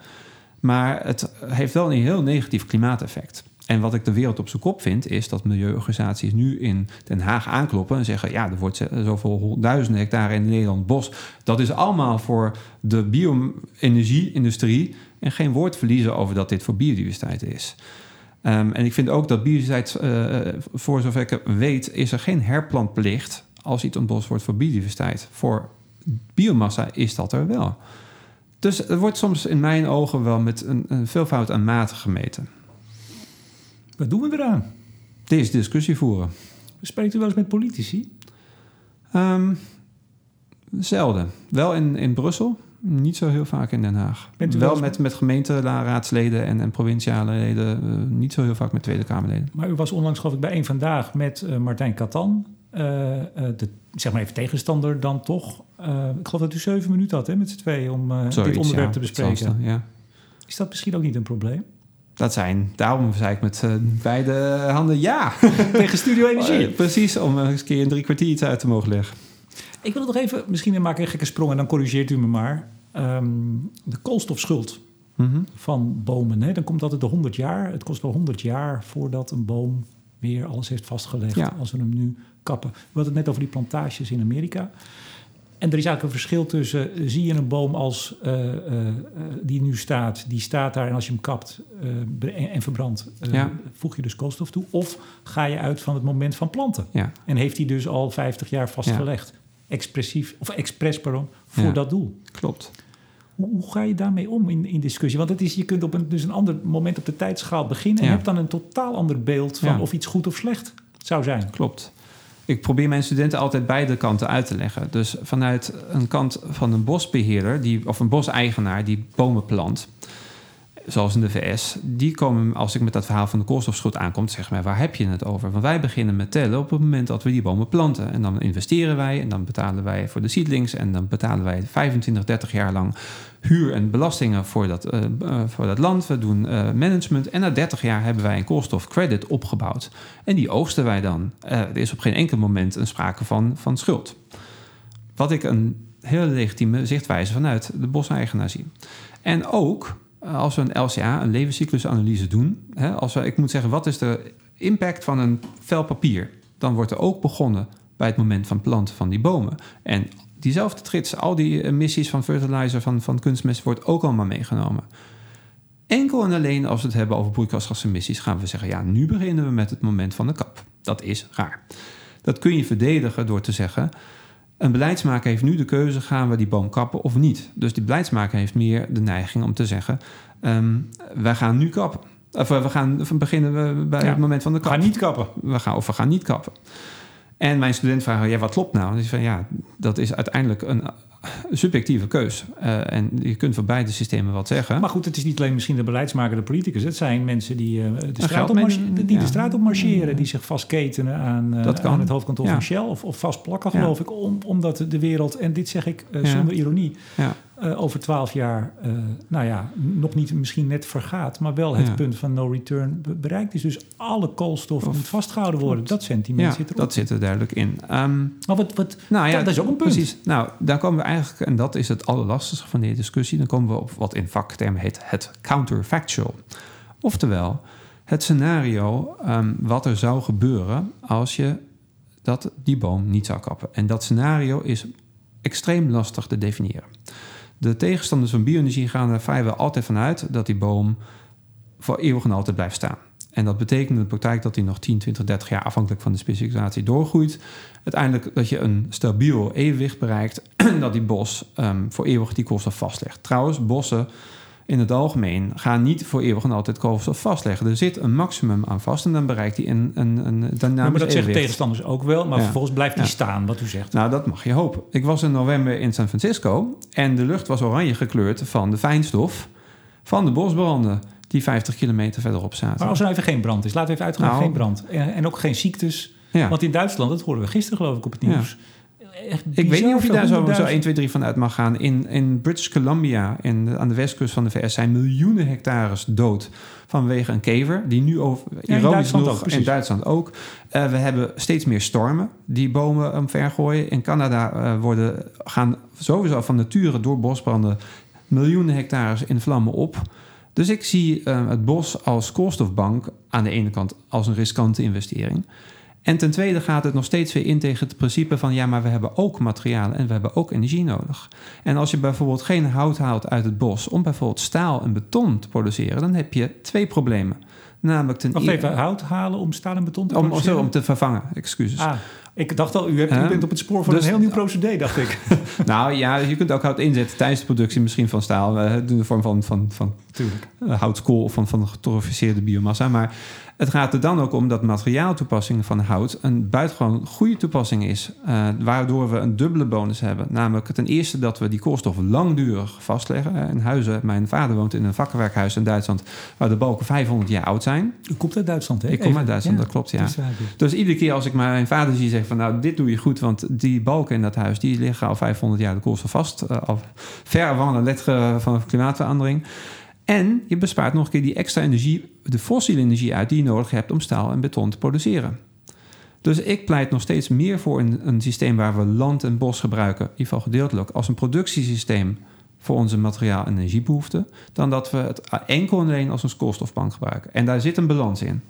Maar het heeft wel een heel negatief klimaateffect. En wat ik de wereld op zijn kop vind, is dat milieuorganisaties nu in Den Haag aankloppen en zeggen: ja, er wordt zoveel duizenden hectare in Nederland bos. Dat is allemaal voor de bio-energie-industrie. En geen woord verliezen over dat dit voor biodiversiteit is. Um, en ik vind ook dat biodiversiteit, uh, voor zover ik weet, is er geen herplantplicht als iets ontbost wordt voor biodiversiteit. Voor biomassa is dat er wel. Dus er wordt soms in mijn ogen wel met een, een veelvoud aan mate gemeten. Wat doen we eraan? Deze discussie voeren. Spreekt u wel eens met politici? Um, zelden. Wel in, in Brussel, niet zo heel vaak in Den Haag. Bent u wel wel met, met gemeenteraadsleden en, en provinciale leden, uh, niet zo heel vaak met Tweede Kamerleden. Maar u was onlangs geloof ik bij één vandaag met uh, Martijn Katan. Uh, de, zeg maar even tegenstander dan toch. ik geloof dat u zeven minuten had hè, met z'n tweeën om Zoiets, dit onderwerp ja, te bespreken. Ja. Is dat misschien ook niet een probleem? Dat zijn, daarom zei ik met uh, beide handen ja. (laughs) Tegen Studio (laughs) Energie. Uh, precies, om eens een keer in drie kwartier iets uit te mogen leggen. Ik wil nog even, misschien maak ik een gekke sprong en dan corrigeert u me maar. Um, de koolstofschuld mm -hmm. van bomen. Hè? Dan komt altijd de 100 jaar. Het kost wel 100 jaar voordat een boom weer alles heeft vastgelegd. Ja. Als we hem nu kappen. We hadden het net over die plantages in Amerika. En er is eigenlijk een verschil tussen, zie je een boom als uh, uh, die nu staat, die staat daar en als je hem kapt uh, en, en verbrandt, ja. voeg je dus koolstof toe. Of ga je uit van het moment van planten. Ja. En heeft hij dus al 50 jaar vastgelegd, expressief, of expres, pardon, voor dat doel. Klopt. Hoe, hoe, ga je daarmee om in, in discussie? Want het is, je kunt op een, dus een ander moment op de tijdschaal beginnen en hebt dan een totaal ander beeld van of iets goed of slecht zou zijn. Klopt ik probeer mijn studenten altijd beide kanten uit te leggen. Dus vanuit een kant van een bosbeheerder die, of een boseigenaar die bomen plant, zoals in de VS, die komen, als ik met dat verhaal van de koolstofschuld aankom, zeg maar, waar heb je het over? Want wij beginnen met tellen op het moment dat we die bomen planten. En dan investeren wij en dan betalen wij voor de seedlings en dan betalen wij 25, 30 jaar lang huur en belastingen voor dat, uh, uh, voor dat land. We doen uh, management en na 30 jaar hebben wij een koolstofcredit opgebouwd. En die oogsten wij dan. er is op geen enkel moment een sprake van, van schuld. Wat ik een hele legitieme zichtwijze vanuit de boseigenaar zie. En ook als we een LCA, een levenscyclusanalyse doen. Hè, als we, ik moet zeggen, wat is de impact van een vel papier? Dan wordt er ook begonnen bij het moment van planten van die bomen. En diezelfde trits, al die emissies van fertilizer, van, van kunstmest, wordt ook allemaal meegenomen. Enkel en alleen als we het hebben over broeikasgasemissies, gaan we zeggen: ja, nu beginnen we met het moment van de kap. Dat is raar. Dat kun je verdedigen door te zeggen: een beleidsmaker heeft nu de keuze: gaan we die boom kappen of niet? Dus die beleidsmaker heeft meer de neiging om te zeggen: um, wij gaan nu kappen. Of we gaan beginnen we bij ja, het moment van de kap. We gaan niet kappen. We gaan, of we gaan niet kappen. En mijn student vragen, ja, wat klopt nou? En die van ja, dat is uiteindelijk een subjectieve keus. Uh, en je kunt voor beide systemen wat zeggen. Maar goed, het is niet alleen misschien de beleidsmaker, de politicus. Het zijn mensen die, uh, de, straat op die ja. de straat op marcheren. Die zich vastketenen aan, uh, aan het hoofdkantoor ja. van Shell. Of, of vastplakken, geloof ik. Om, omdat de wereld, en dit zeg ik zonder ironie... Uh, over twaalf jaar, uh, nou ja, nog niet misschien net vergaat, maar wel het punt van no return bereikt is. Dus alle koolstof of, moet vastgehouden worden. Dat sentiment zit erop. Dat zit er duidelijk in. Um, maar wat, wat nou ja, dat is ook een punt. Precies. Nou, daar komen we eigenlijk, en dat is het allerlastigste van deze discussie, dan komen we op wat in vaktermen heet het counterfactual. Oftewel, het scenario um, wat er zou gebeuren als je dat die boom niet zou kappen. En dat scenario is extreem lastig te definiëren. De tegenstanders van bio-energie gaan er vrijwel altijd vanuit dat die boom voor eeuwig en altijd blijft staan. En dat betekent in de praktijk dat hij nog 10, 20, 30 jaar afhankelijk van de specificatie doorgroeit. Uiteindelijk dat je een stabiel evenwicht bereikt en (clears throat) dat die bos um, voor eeuwig die koolstof vastlegt. Trouwens, bossen in het algemeen gaan niet voor eeuwig en altijd koolstof vastleggen. Er zit een maximum aan vast en dan bereikt hij een, een, een dynamisch ja, Maar dat zeggen tegenstanders ook wel, maar vervolgens blijft hij staan, wat u zegt. Nou, dat mag je hopen. Ik was in november in San Francisco en de lucht was oranje gekleurd van de fijnstof van de bosbranden die 50 kilometer verderop zaten. Maar als er nou even geen brand is, laten we even uitgaan, nou, geen brand. En, en, ook geen ziektes. Want in Duitsland, dat hoorden we gisteren geloof ik op het nieuws ik weet niet of je daar zo, zo 1, 2, 3 van uit mag gaan. In, in British Columbia, in aan de westkust van de VS, zijn miljoenen hectares dood vanwege een kever. Die nu over, ja, ironisch in nog, in Duitsland ook. Uh, we hebben steeds meer stormen die bomen omvergooien. In Canada uh, worden, gaan sowieso van nature door bosbranden miljoenen hectares in vlammen op. Dus ik zie uh, het bos als koolstofbank aan de ene kant als een riskante investering. En ten tweede gaat het nog steeds weer in tegen het principe van ja, maar we hebben ook materialen en we hebben ook energie nodig. En als je bijvoorbeeld geen hout haalt uit het bos om bijvoorbeeld staal en beton te produceren, dan heb je twee problemen. Namelijk ten Wacht even, hout halen om staal en beton te om, produceren? Om te vervangen, excuses. Ah, ik dacht al, u, hebt, u bent op het spoor van dus, een heel nieuw procedé, dacht ik. (laughs) nou ja, je kunt ook hout inzetten tijdens de productie misschien van staal. Uh, in de vorm van, van, van houtskool of van, van biomassa. Maar het gaat er dan ook om dat materiaaltoepassing van hout een buitengewoon goede toepassing is. Uh, waardoor we een dubbele bonus hebben. Namelijk ten eerste dat we die koolstof langdurig vastleggen. In huizen, mijn vader woont in een vakkenwerkhuis in Duitsland... waar de balken 500 jaar oud zijn. U komt uit Duitsland, hè? Ik kom uit Duitsland, dat klopt, ja. Dus iedere keer als ik mijn vader zie zeggen van... nou, dit doe je goed, want die balken in dat huis... die liggen al 500 jaar de koolstof vast. Uh, al ver van de letter van klimaatverandering... En je bespaart nog een keer die extra energie, de fossiele energie uit die je nodig hebt om staal en beton te produceren. Dus ik pleit nog steeds meer voor een, een systeem waar we land en bos gebruiken, in ieder geval gedeeltelijk, als een productiesysteem voor onze materiaal- en energiebehoeften, dan dat we het enkel en alleen als een koolstofbank gebruiken. En daar zit een balans in.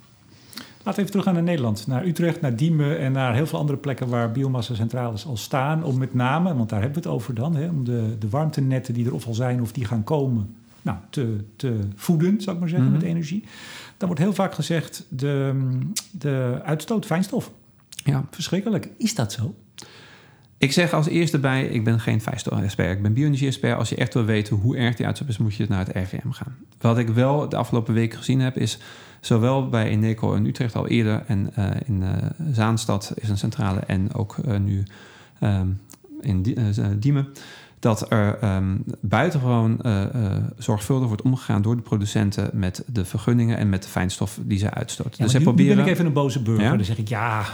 Laten we even terug gaan naar Nederland, naar Utrecht, naar Diemen en naar heel veel andere plekken waar biomassa-centrales al staan. Om met name, want daar hebben we het over dan, hè, om de, de warmtenetten die er of al zijn of die gaan komen nou, te, te voeden, zou ik maar zeggen, met mhm. energie. Dan wordt heel vaak gezegd de, de uitstoot fijnstof. Ja. Verschrikkelijk. Is dat zo? Ik zeg als eerste bij, ik ben geen fijnstof-expert, ik ben bio-energie-expert. Als je echt wil weten hoe erg die uitstoot is, moet je naar het RVM gaan. Wat ik wel de afgelopen weken gezien heb, is zowel bij Eneco in Utrecht al eerder en uh, in uh, Zaanstad is een centrale en ook uh, nu um, in Diemen dat er um, buitengewoon uh, uh, zorgvuldig wordt omgegaan door de producenten met de vergunningen en met de fijnstof die ze uitstoten. Ja, dus nu, proberen... ben ik even een boze burger. Dan zeg ik ja,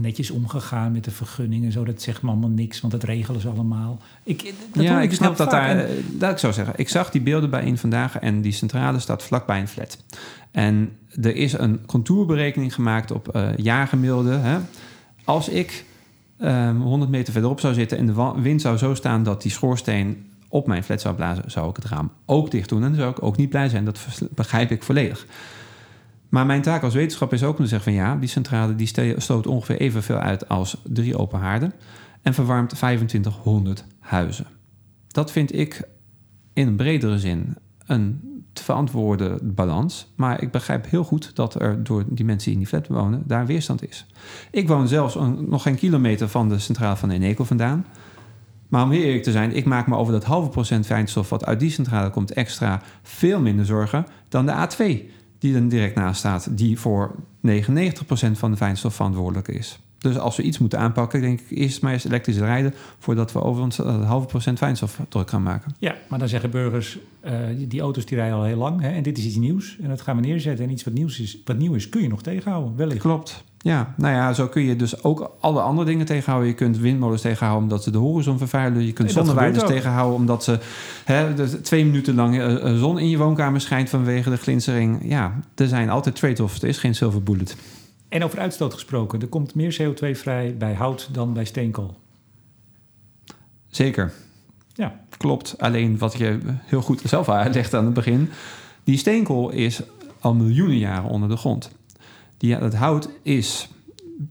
netjes omgegaan met de vergunningen, zo dat zegt me allemaal niks, want dat regelen ze allemaal. Ik, dat ja, ik snap dat daar. En... Dat ik zo zeggen. Ik zag die beelden bij een vandaag en die centrale staat vlakbij een flat. En er is een contourberekening gemaakt op uh, jaargemiddelde. Hè. Als ik 100 ehm, meter verderop zou zitten en de wind zou zo staan dat die schoorsteen op mijn flat zou blazen, zou ik het raam ook dicht doen. En dan zou ik ook niet blij zijn. Dat begrijp ik volledig. Maar mijn taak als wetenschapper is ook om te zeggen van ja, die centrale die stoot ongeveer evenveel uit als drie open haarden en verwarmt 2500 huizen. Dat vind ik in een bredere zin een te balans. Maar ik begrijp heel goed dat er door die mensen die in die flat wonen, daar weerstand is. Ik woon zelfs nog geen kilometer van de centrale van Eneco vandaan. Maar om heel eerlijk te zijn, ik maak me over dat halve procent fijnstof wat uit die centrale komt extra veel minder zorgen dan de A2 die er direct naast staat, die voor 99% van de fijnstof verantwoordelijk is. Dus als we iets moeten aanpakken, denk ik eerst maar eens elektrisch rijden voordat we over ons uh, halve procent fijnstof druk gaan maken. Ja, maar dan zeggen burgers, uh, die, auto's die rijden al heel lang hè, en dit is iets nieuws en dat gaan we neerzetten en iets wat, nieuws is, wat nieuw is kun je nog tegenhouden, wellicht. Klopt. Ja, nou ja, zo kun je dus ook alle andere dingen tegenhouden. Je kunt windmolens tegenhouden omdat ze de horizon vervuilen. Je kunt zonneweiders tegenhouden omdat ze hè, twee minuten lang uh, zon in je woonkamer schijnt vanwege de glinstering. Ja, er zijn altijd trade-offs. Er is geen silver bullet. En over uitstoot gesproken, er komt meer CO2 vrij bij hout dan bij steenkool. Zeker. Ja. Klopt. Alleen wat je heel goed zelf uitlegt aan het begin. Die steenkool is al miljoenen jaren onder de grond. Die, het hout is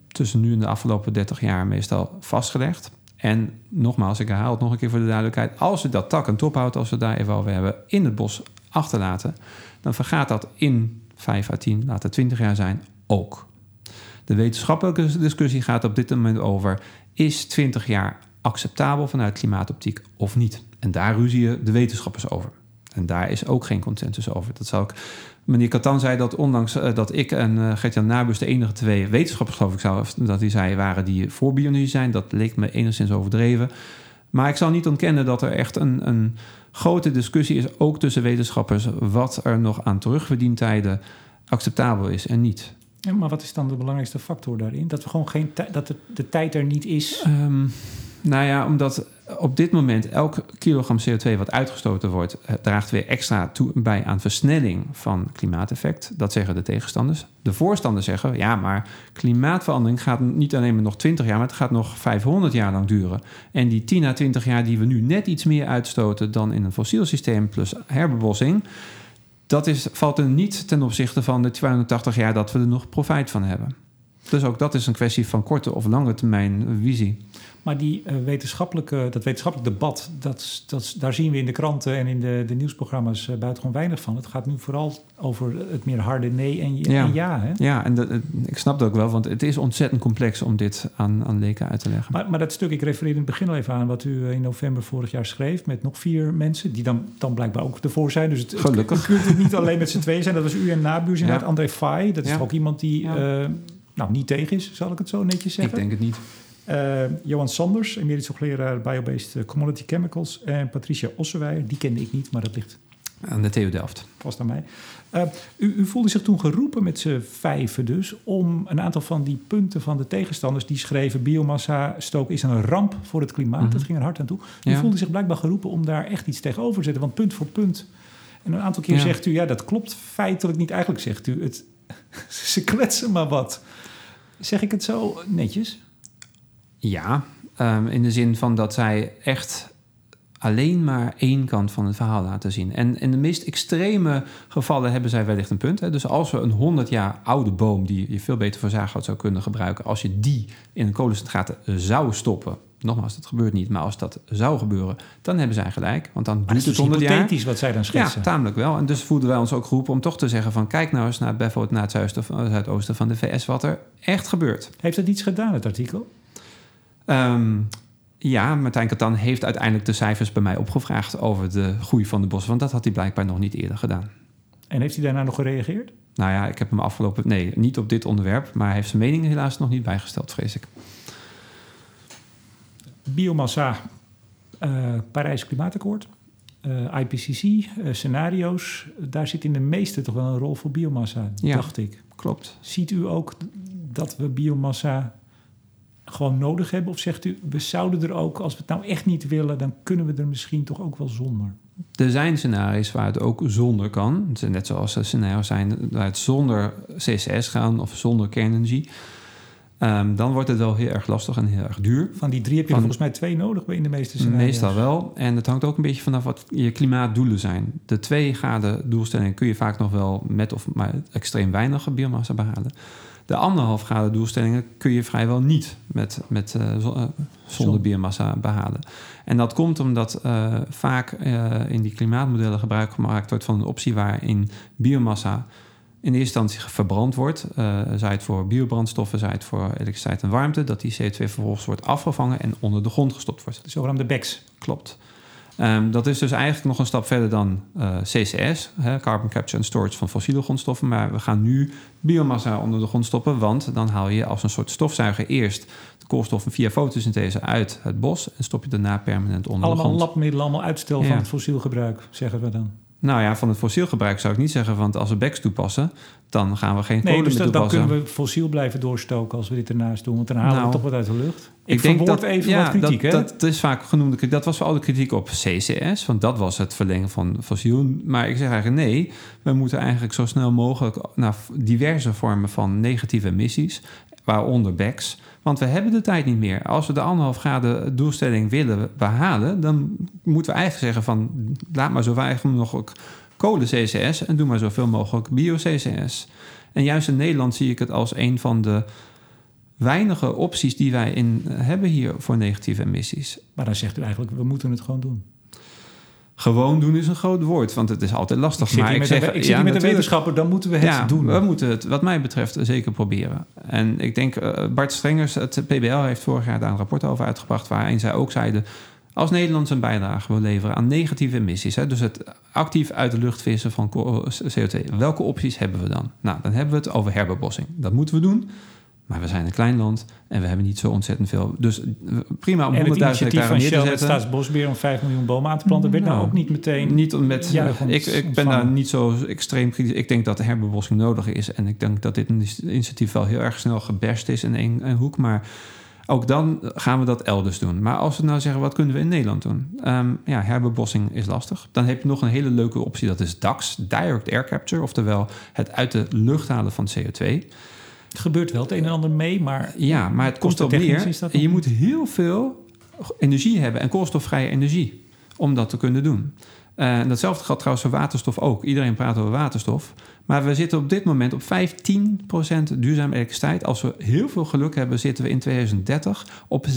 tussen nu en de afgelopen 30 jaar meestal vastgelegd. En nogmaals, ik herhaal het nog een keer voor de duidelijkheid. Als we dat tak en tophout, als we daar even over hebben, in het bos achterlaten, dan vergaat dat in 5 à 10, laten 20 jaar zijn, ook. De wetenschappelijke discussie gaat op dit moment over: is 20 jaar acceptabel vanuit klimaatoptiek of niet? En daar ruzien de wetenschappers over. En daar is ook geen consensus over. Dat zou ik. Meneer Katan zei dat ondanks uh, dat ik en uh, Gert-Jan Nabus de enige twee wetenschappers, geloof ik, zou, dat hij zei, waren die voor bioenergie zijn. Dat leek me enigszins overdreven. Maar ik zal niet ontkennen dat er echt een, een grote discussie is, ook tussen wetenschappers, wat er nog aan terugverdientijden acceptabel is en niet. Maar wat is dan de belangrijkste factor daarin? Dat we gewoon geen dat de, de tijd er niet is. Um, nou ja, omdat op dit moment elk kilogram CO2 wat uitgestoten wordt, draagt weer extra toe bij aan versnelling van klimaateffect. Dat zeggen de tegenstanders. De voorstanders zeggen, ja, maar klimaatverandering gaat niet alleen maar nog 20 jaar, maar het gaat nog 500 jaar lang duren. En die 10 à 20 jaar die we nu net iets meer uitstoten dan in een fossiel systeem plus herbebossing, dat is, valt er niet ten opzichte van de 280 jaar dat we er nog profijt van hebben. Dus ook dat is een kwestie van korte of lange termijn visie. Maar die uh, wetenschappelijke, dat wetenschappelijk debat, dat, dat, daar zien we in de kranten en in de, de nieuwsprogramma's uh, buitengewoon weinig van. Het gaat nu vooral over het meer harde nee en ja. En ja, hè? ja en de, ik snap dat ook wel, want het is ontzettend complex om dit aan, aan leken uit te leggen. Maar, maar dat stuk, ik refereerde in het begin al even aan wat u eh, in november vorig jaar schreef met nog vier mensen, die dan, dan blijkbaar ook ervoor zijn. Dus het, Gelukkig. Het, het niet alleen met z'n tweeën zijn. Dat was u en inderdaad. Ja. André Fay, dat is ja. ook iemand die ja. nou, niet tegen is, zal ik het zo netjes zeggen. Ik denk het niet. Uh, Johan Sanders, emeritus hoogleraar Biobased Commodity Chemicals. En Patricia Ossewijer, die kende ik niet, maar dat ligt... Aan de TU Delft. Vast aan mij. Uh, u, u, voelde zich toen geroepen met z'n vijven dus... om een aantal van die punten van de tegenstanders... die schreven biomassa stook is een ramp voor het klimaat. Mm -hmm. Dat ging er hard aan toe. U ja. voelde zich blijkbaar geroepen om daar echt iets tegenover te zetten. Want punt voor punt... En een aantal keer ja. zegt u, ja, dat klopt feitelijk niet. Eigenlijk zegt u, het, (laughs) ze kletsen maar wat. Zeg ik het zo netjes? Ja, um, in de zin van dat zij echt alleen maar één kant van het verhaal laten zien. En in de meest extreme gevallen hebben zij wellicht een punt. Hè. Dus als we een 100 jaar oude boom, die je veel beter voor zaaghout zou kunnen gebruiken, als je die in een kolencentrate zou stoppen. Nogmaals, dat gebeurt niet, maar als dat zou gebeuren, dan hebben zij gelijk. Want dan duurt het 100 jaar. is wat zij dan schetsen. Ja, tamelijk wel. En dus voelden wij ons ook geroepen om toch te zeggen van... kijk nou eens naar bijvoorbeeld naar het zuidoosten van de VS... wat er echt gebeurt. Heeft dat iets gedaan, het artikel? Um, ja, Martijn Katan heeft uiteindelijk de cijfers bij mij opgevraagd over de groei van de bossen, want dat had hij blijkbaar nog niet eerder gedaan. En heeft hij daarna nog gereageerd? Nou ja, ik heb hem afgelopen. Nee, niet op dit onderwerp, maar hij heeft zijn mening helaas nog niet bijgesteld, vrees ik. Biomassa, uh, Parijs Klimaatakkoord, uh, IPCC, uh, scenario's. Daar zit in de meeste toch wel een rol voor biomassa, ja, dacht ik. Klopt. Ziet u ook dat we biomassa gewoon nodig hebben? Of zegt u, we zouden er ook, als we het nou echt niet willen, dan kunnen we er misschien toch ook wel zonder? Er zijn scenario's waar het ook zonder kan. Net zoals er scenario's zijn waar het zonder CCS gaan of zonder kernenergie. Um, dan wordt het wel heel erg lastig en heel erg duur. Van die drie heb je Van, volgens mij twee nodig in de meeste scenario's. Meestal wel. En het hangt ook een beetje vanaf wat je klimaatdoelen zijn. De twee graden doelstelling kun je vaak nog wel met of maar extreem weinig biomassa behalen. De anderhalf graden doelstellingen kun je vrijwel niet met, met, uh, zonder Zon. biomassa behalen. En dat komt omdat uh, vaak uh, in die klimaatmodellen gebruik gemaakt wordt van een optie waarin biomassa in eerste instantie verbrand wordt. Zij het voor biobrandstoffen, zij het voor elektriciteit en warmte. Dat die CO2 vervolgens wordt afgevangen en onder de grond gestopt wordt. De zogenaamde BECS. Klopt. Ehm, dat is dus eigenlijk nog een stap verder dan eh, CCS, hè, Carbon Capture and Storage van fossiele grondstoffen. Maar we gaan nu biomassa onder de grond stoppen, want dan haal je als een soort stofzuiger eerst de koolstoffen via fotosynthese uit het bos en stop je daarna permanent onder allemaal de grond. labmiddelen, allemaal uitstel Ja. van het fossiel gebruik, zeggen we dan. Nou ja, van het fossiel gebruik zou ik niet zeggen, want als we BECS toepassen, dan gaan we geen Nee, kolen dus meer dat, dan kunnen we fossiel blijven doorstoken als we dit ernaast doen. Want dan halen Nou, we toch wat uit de lucht. Ik, Ik denk dat even ja, wat kritiek, dat, hè? dat is vaak genoemd. Dat was vooral de kritiek op CCS, want dat was het verlengen van fossiel. Maar ik zeg eigenlijk nee, we moeten eigenlijk zo snel mogelijk naar diverse vormen van negatieve emissies, waaronder BECS. Want we hebben de tijd niet meer. Als we de anderhalf graden doelstelling willen behalen, dan moeten we eigenlijk zeggen van laat maar zo weinig mogelijk kolen CCS en doe maar zoveel mogelijk bio-CCS. En juist in Nederland zie ik het als een van de weinige opties die wij in hebben hier voor negatieve emissies. Maar dan zegt u eigenlijk, we moeten het gewoon doen. Gewoon doen is een groot woord, want het is altijd lastig. Ik zit maar hier ik met, zeg, een, ik zit ja, hier met een natuurlijk. wetenschapper, dan moeten we het ja, doen. we moeten het, wat mij betreft, zeker proberen. En ik denk, eh, Bart Strengers, het PBL heeft vorig jaar daar een rapport over uitgebracht... waarin zij ook zeiden, als Nederland zijn bijdrage wil leveren aan negatieve emissies... Hè, dus het actief uit de lucht vissen van ko- CO2, welke opties hebben we dan? Nou, dan hebben we het over herbebossing. Dat moeten we doen, maar we zijn een klein land... en we hebben niet zo ontzettend veel. Dus eh, prima om 100.000 en het initiatief hectare neer te Shell zetten. Staatsbosbeheer om 5 miljoen bomen aan te planten... werd nou Nou, ook niet meteen... Niet met, juichend ik, ik ben daar niet zo extreem kritisch. Ik denk dat de herbebossing nodig is. En ik denk dat dit initiatief wel heel erg snel geberst is in één, één hoek. Maar ook dan gaan we dat elders doen. Maar als we nou zeggen, wat kunnen we in Nederland doen? Ehm, ja, herbebossing is lastig. Dan heb je nog een hele leuke optie. Dat is DAX, Direct Air Capture. Oftewel het uit de lucht halen van CO2. Het gebeurt wel het een en ander mee, maar... Ja, maar het komt Kostentechnisch neer. is dat Je moet heel veel energie hebben en koolstofvrije energie om dat te kunnen doen. Eh, En datzelfde geldt trouwens voor waterstof ook. Iedereen praat over waterstof. Maar we zitten op dit moment op 15% duurzame elektriciteit. Als we heel veel geluk hebben, zitten we in 2030 op 70%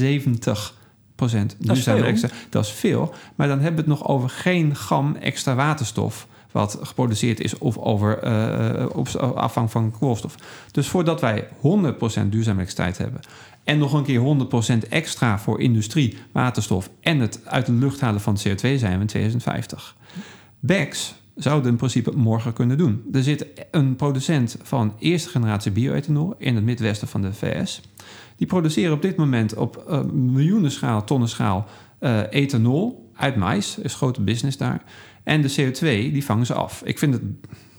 duurzame elektriciteit. Dat is veel. Maar dan hebben we het nog over geen gram extra waterstof wat geproduceerd is of over eh, op afvang van koolstof. Dus voordat wij 100% duurzame elektriciteit hebben en nog een keer 100% extra voor industrie, waterstof en het uit de lucht halen van CO2 zijn we in 2050. BECS zouden in principe morgen kunnen doen. Er zit een producent van eerste generatie bioethanol in het midwesten van de VS. Die produceren op dit moment op uh, miljoenen schaal, tonnen schaal uh, ethanol uit mais. Is grote business daar. En de CO2, die vangen ze af. Ik vind het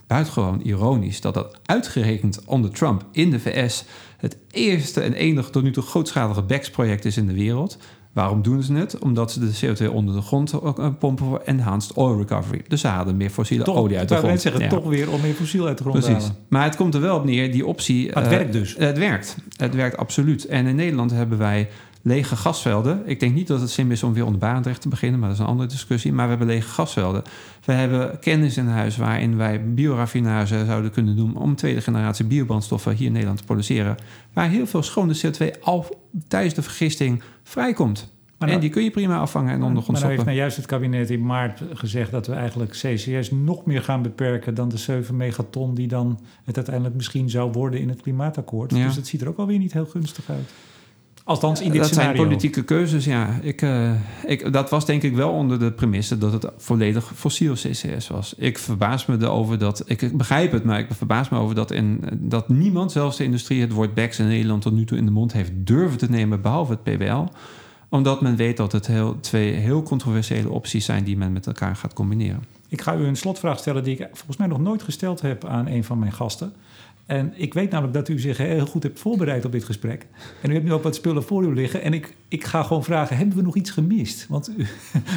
buitengewoon ironisch dat dat uitgerekend onder Trump in de VS het eerste en enige tot nu toe grootschalige BECS-project is in de wereld. Waarom doen ze het? Omdat ze de CO2 onder de grond pompen voor enhanced oil recovery. Dus ze halen meer fossiele toch, olie uit de grond. Ik zeggen, ja. toch weer om meer fossiel uit de grond Precies. te halen. Maar het komt er wel op neer, die optie... Maar het uh, werkt dus. Het werkt. Het werkt absoluut. En in Nederland hebben wij lege gasvelden. Ik denk niet dat het slim is om weer onder Barendrecht te beginnen, maar dat is een andere discussie. Maar we hebben lege gasvelden. We hebben kennis in huis waarin wij bioraffinage zouden kunnen doen om tweede generatie biobrandstoffen hier in Nederland te produceren. Waar heel veel schone CO2 al tijdens de vergisting vrijkomt. Maar en nou, die kun je prima afvangen en ondergrond stoppen. Maar nou heeft nou juist het kabinet in maart gezegd dat we eigenlijk CCS nog meer gaan beperken dan de 7 megaton die dan het uiteindelijk misschien zou worden in het klimaatakkoord. Ja. Dus dat ziet er ook alweer niet heel gunstig uit. Althans, in dit dat scenario. zijn politieke keuzes, ja. Ik, uh, ik, dat was denk ik wel onder de premisse dat het volledig fossiel CCS was. Ik verbaas me erover dat... Ik begrijp het, maar ik verbaas me over dat, in, dat niemand, zelfs de industrie... het woord BECS in Nederland tot nu toe in de mond heeft durven te nemen... behalve het PBL omdat men weet dat het heel, twee heel controversiële opties zijn... die men met elkaar gaat combineren. Ik ga u een slotvraag stellen die ik volgens mij nog nooit gesteld heb aan een van mijn gasten. En ik weet namelijk dat u zich heel goed hebt voorbereid op dit gesprek. En u hebt nu ook wat spullen voor u liggen. En ik, ik ga gewoon vragen, hebben we nog iets gemist? Want u,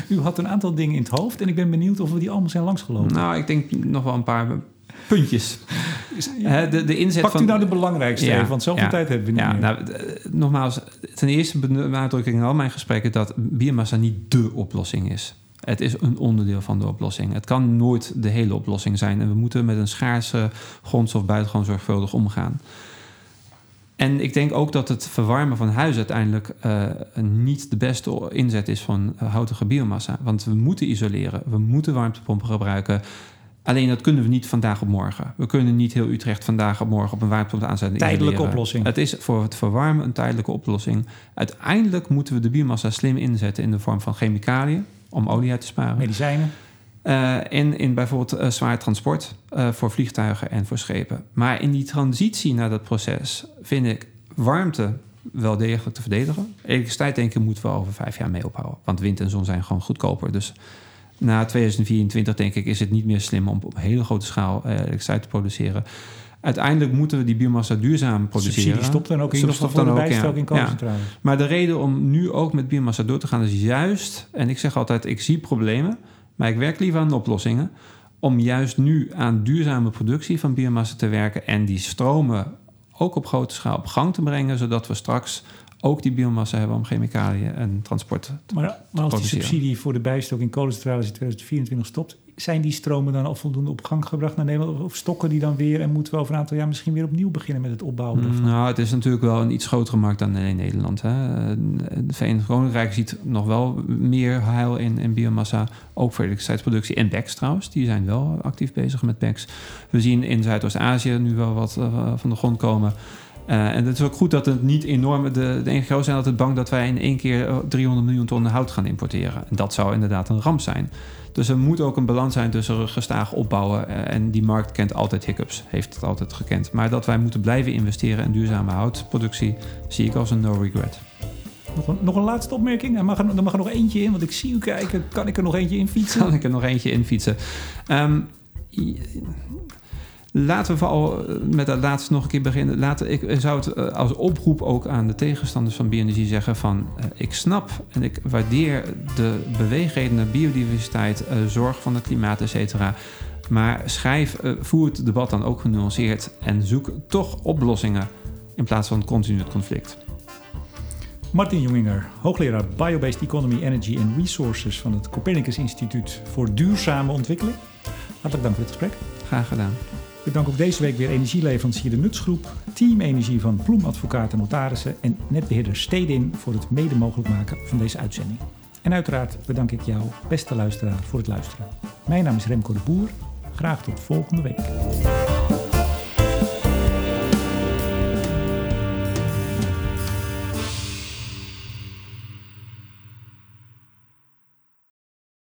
(laughs) u had een aantal dingen in het hoofd... en ik ben benieuwd of we die allemaal zijn langsgelopen. Nou, ik denk nog wel een paar puntjes. De, de inzet Pakt van, u nou de belangrijkste ja, even, want zoveel ja, tijd hebben we niet ja, meer. Nou, nogmaals, ten eerste benadruk ik in al mijn gesprekken... dat biomassa niet dé oplossing is. Het is een onderdeel van de oplossing. Het kan nooit de hele oplossing zijn. En we moeten met een schaarse grondstof buitengewoon zorgvuldig omgaan. En ik denk ook dat het verwarmen van huis uiteindelijk uh, niet de beste inzet is van houtige biomassa. Want we moeten isoleren, we moeten warmtepompen gebruiken. Alleen dat kunnen we niet vandaag op morgen. We kunnen niet heel Utrecht vandaag op morgen op een warmtepomp aanzetten. Tijdelijke isoleren. oplossing. Het is voor het verwarmen een tijdelijke oplossing. Uiteindelijk moeten we de biomassa slim inzetten in de vorm van chemicaliën om olie uit te sparen. Medicijnen. Uh, en in bijvoorbeeld uh, zwaar transport uh, voor vliegtuigen en voor schepen. Maar in die transitie naar dat proces vind ik warmte wel degelijk te verdedigen. Elektriciteit denk ik moeten we over vijf jaar mee ophouden. Want wind en zon zijn gewoon goedkoper. Dus na 2024 denk ik is het niet meer slim om op hele grote schaal elektriciteit te produceren. Uiteindelijk moeten we die biomassa duurzaam produceren. Subsidie stopt dan ook in ieder geval voor de bijstel in kolencentrales. Ja. Maar de reden om nu ook met biomassa door te gaan is juist... en ik zeg altijd, ik zie problemen... maar ik werk liever aan oplossingen... om juist nu aan duurzame productie van biomassa te werken... en die stromen ook op grote schaal op gang te brengen... zodat we straks ook die biomassa hebben om chemicaliën en transport te Maar, maar als die subsidie voor de bijstok in kolencentrales in 2024 stopt, zijn die stromen dan al voldoende op gang gebracht naar Nederland? Of stokken die dan weer en moeten we over een aantal jaar misschien weer opnieuw beginnen met het opbouwen? Daarvan? Nou, het is natuurlijk wel een iets grotere markt dan in Nederland. Hè. Het Verenigd Koninkrijk ziet nog wel meer heil in, in biomassa, ook voor elektriciteitsproductie. En BECS trouwens, die zijn wel actief bezig met BECS. We zien in Zuidoost-Azië nu wel wat uh, van de grond komen. Uh, en het is ook goed dat het niet enorm. De, de NGO's zijn altijd bang dat wij in één keer 300 miljoen ton hout gaan importeren. En dat zou inderdaad een ramp zijn. Dus er moet ook een balans zijn tussen gestaag opbouwen. Uh, en die markt kent altijd hiccups, heeft het altijd gekend. Maar dat wij moeten blijven investeren in duurzame houtproductie, zie ik als een no regret. Nog een, nog een laatste opmerking? Er mag er, er mag er nog eentje in, want ik zie u kijken. Kan ik er nog eentje in fietsen? Kan ik er nog eentje in fietsen? Um, Laten we vooral eh, met dat laatste nog een keer beginnen. Laten, ik zou het eh, als oproep ook aan de tegenstanders van bioenergie zeggen van... Uh, ik snap en ik waardeer de beweegredenen, biodiversiteit, uh, zorg van het klimaat, et cetera. Maar schrijf, uh, voer het debat dan ook genuanceerd en zoek toch oplossingen in plaats van continu het conflict. Martin Jonginger, hoogleraar Biobased Economy, Energy and Resources van het Copernicus Instituut voor Duurzame Ontwikkeling. Hartelijk dank voor het gesprek. Graag gedaan. Ik bedank ook deze week weer energieleverancier De Nutsgroep, Team Energie van Ploem Advocaten Notarissen en netbeheerder Stedin voor het mede mogelijk maken van deze uitzending. En uiteraard bedank ik jou, beste luisteraar, voor het luisteren. Mijn naam is Remco de Boer. Graag tot volgende week.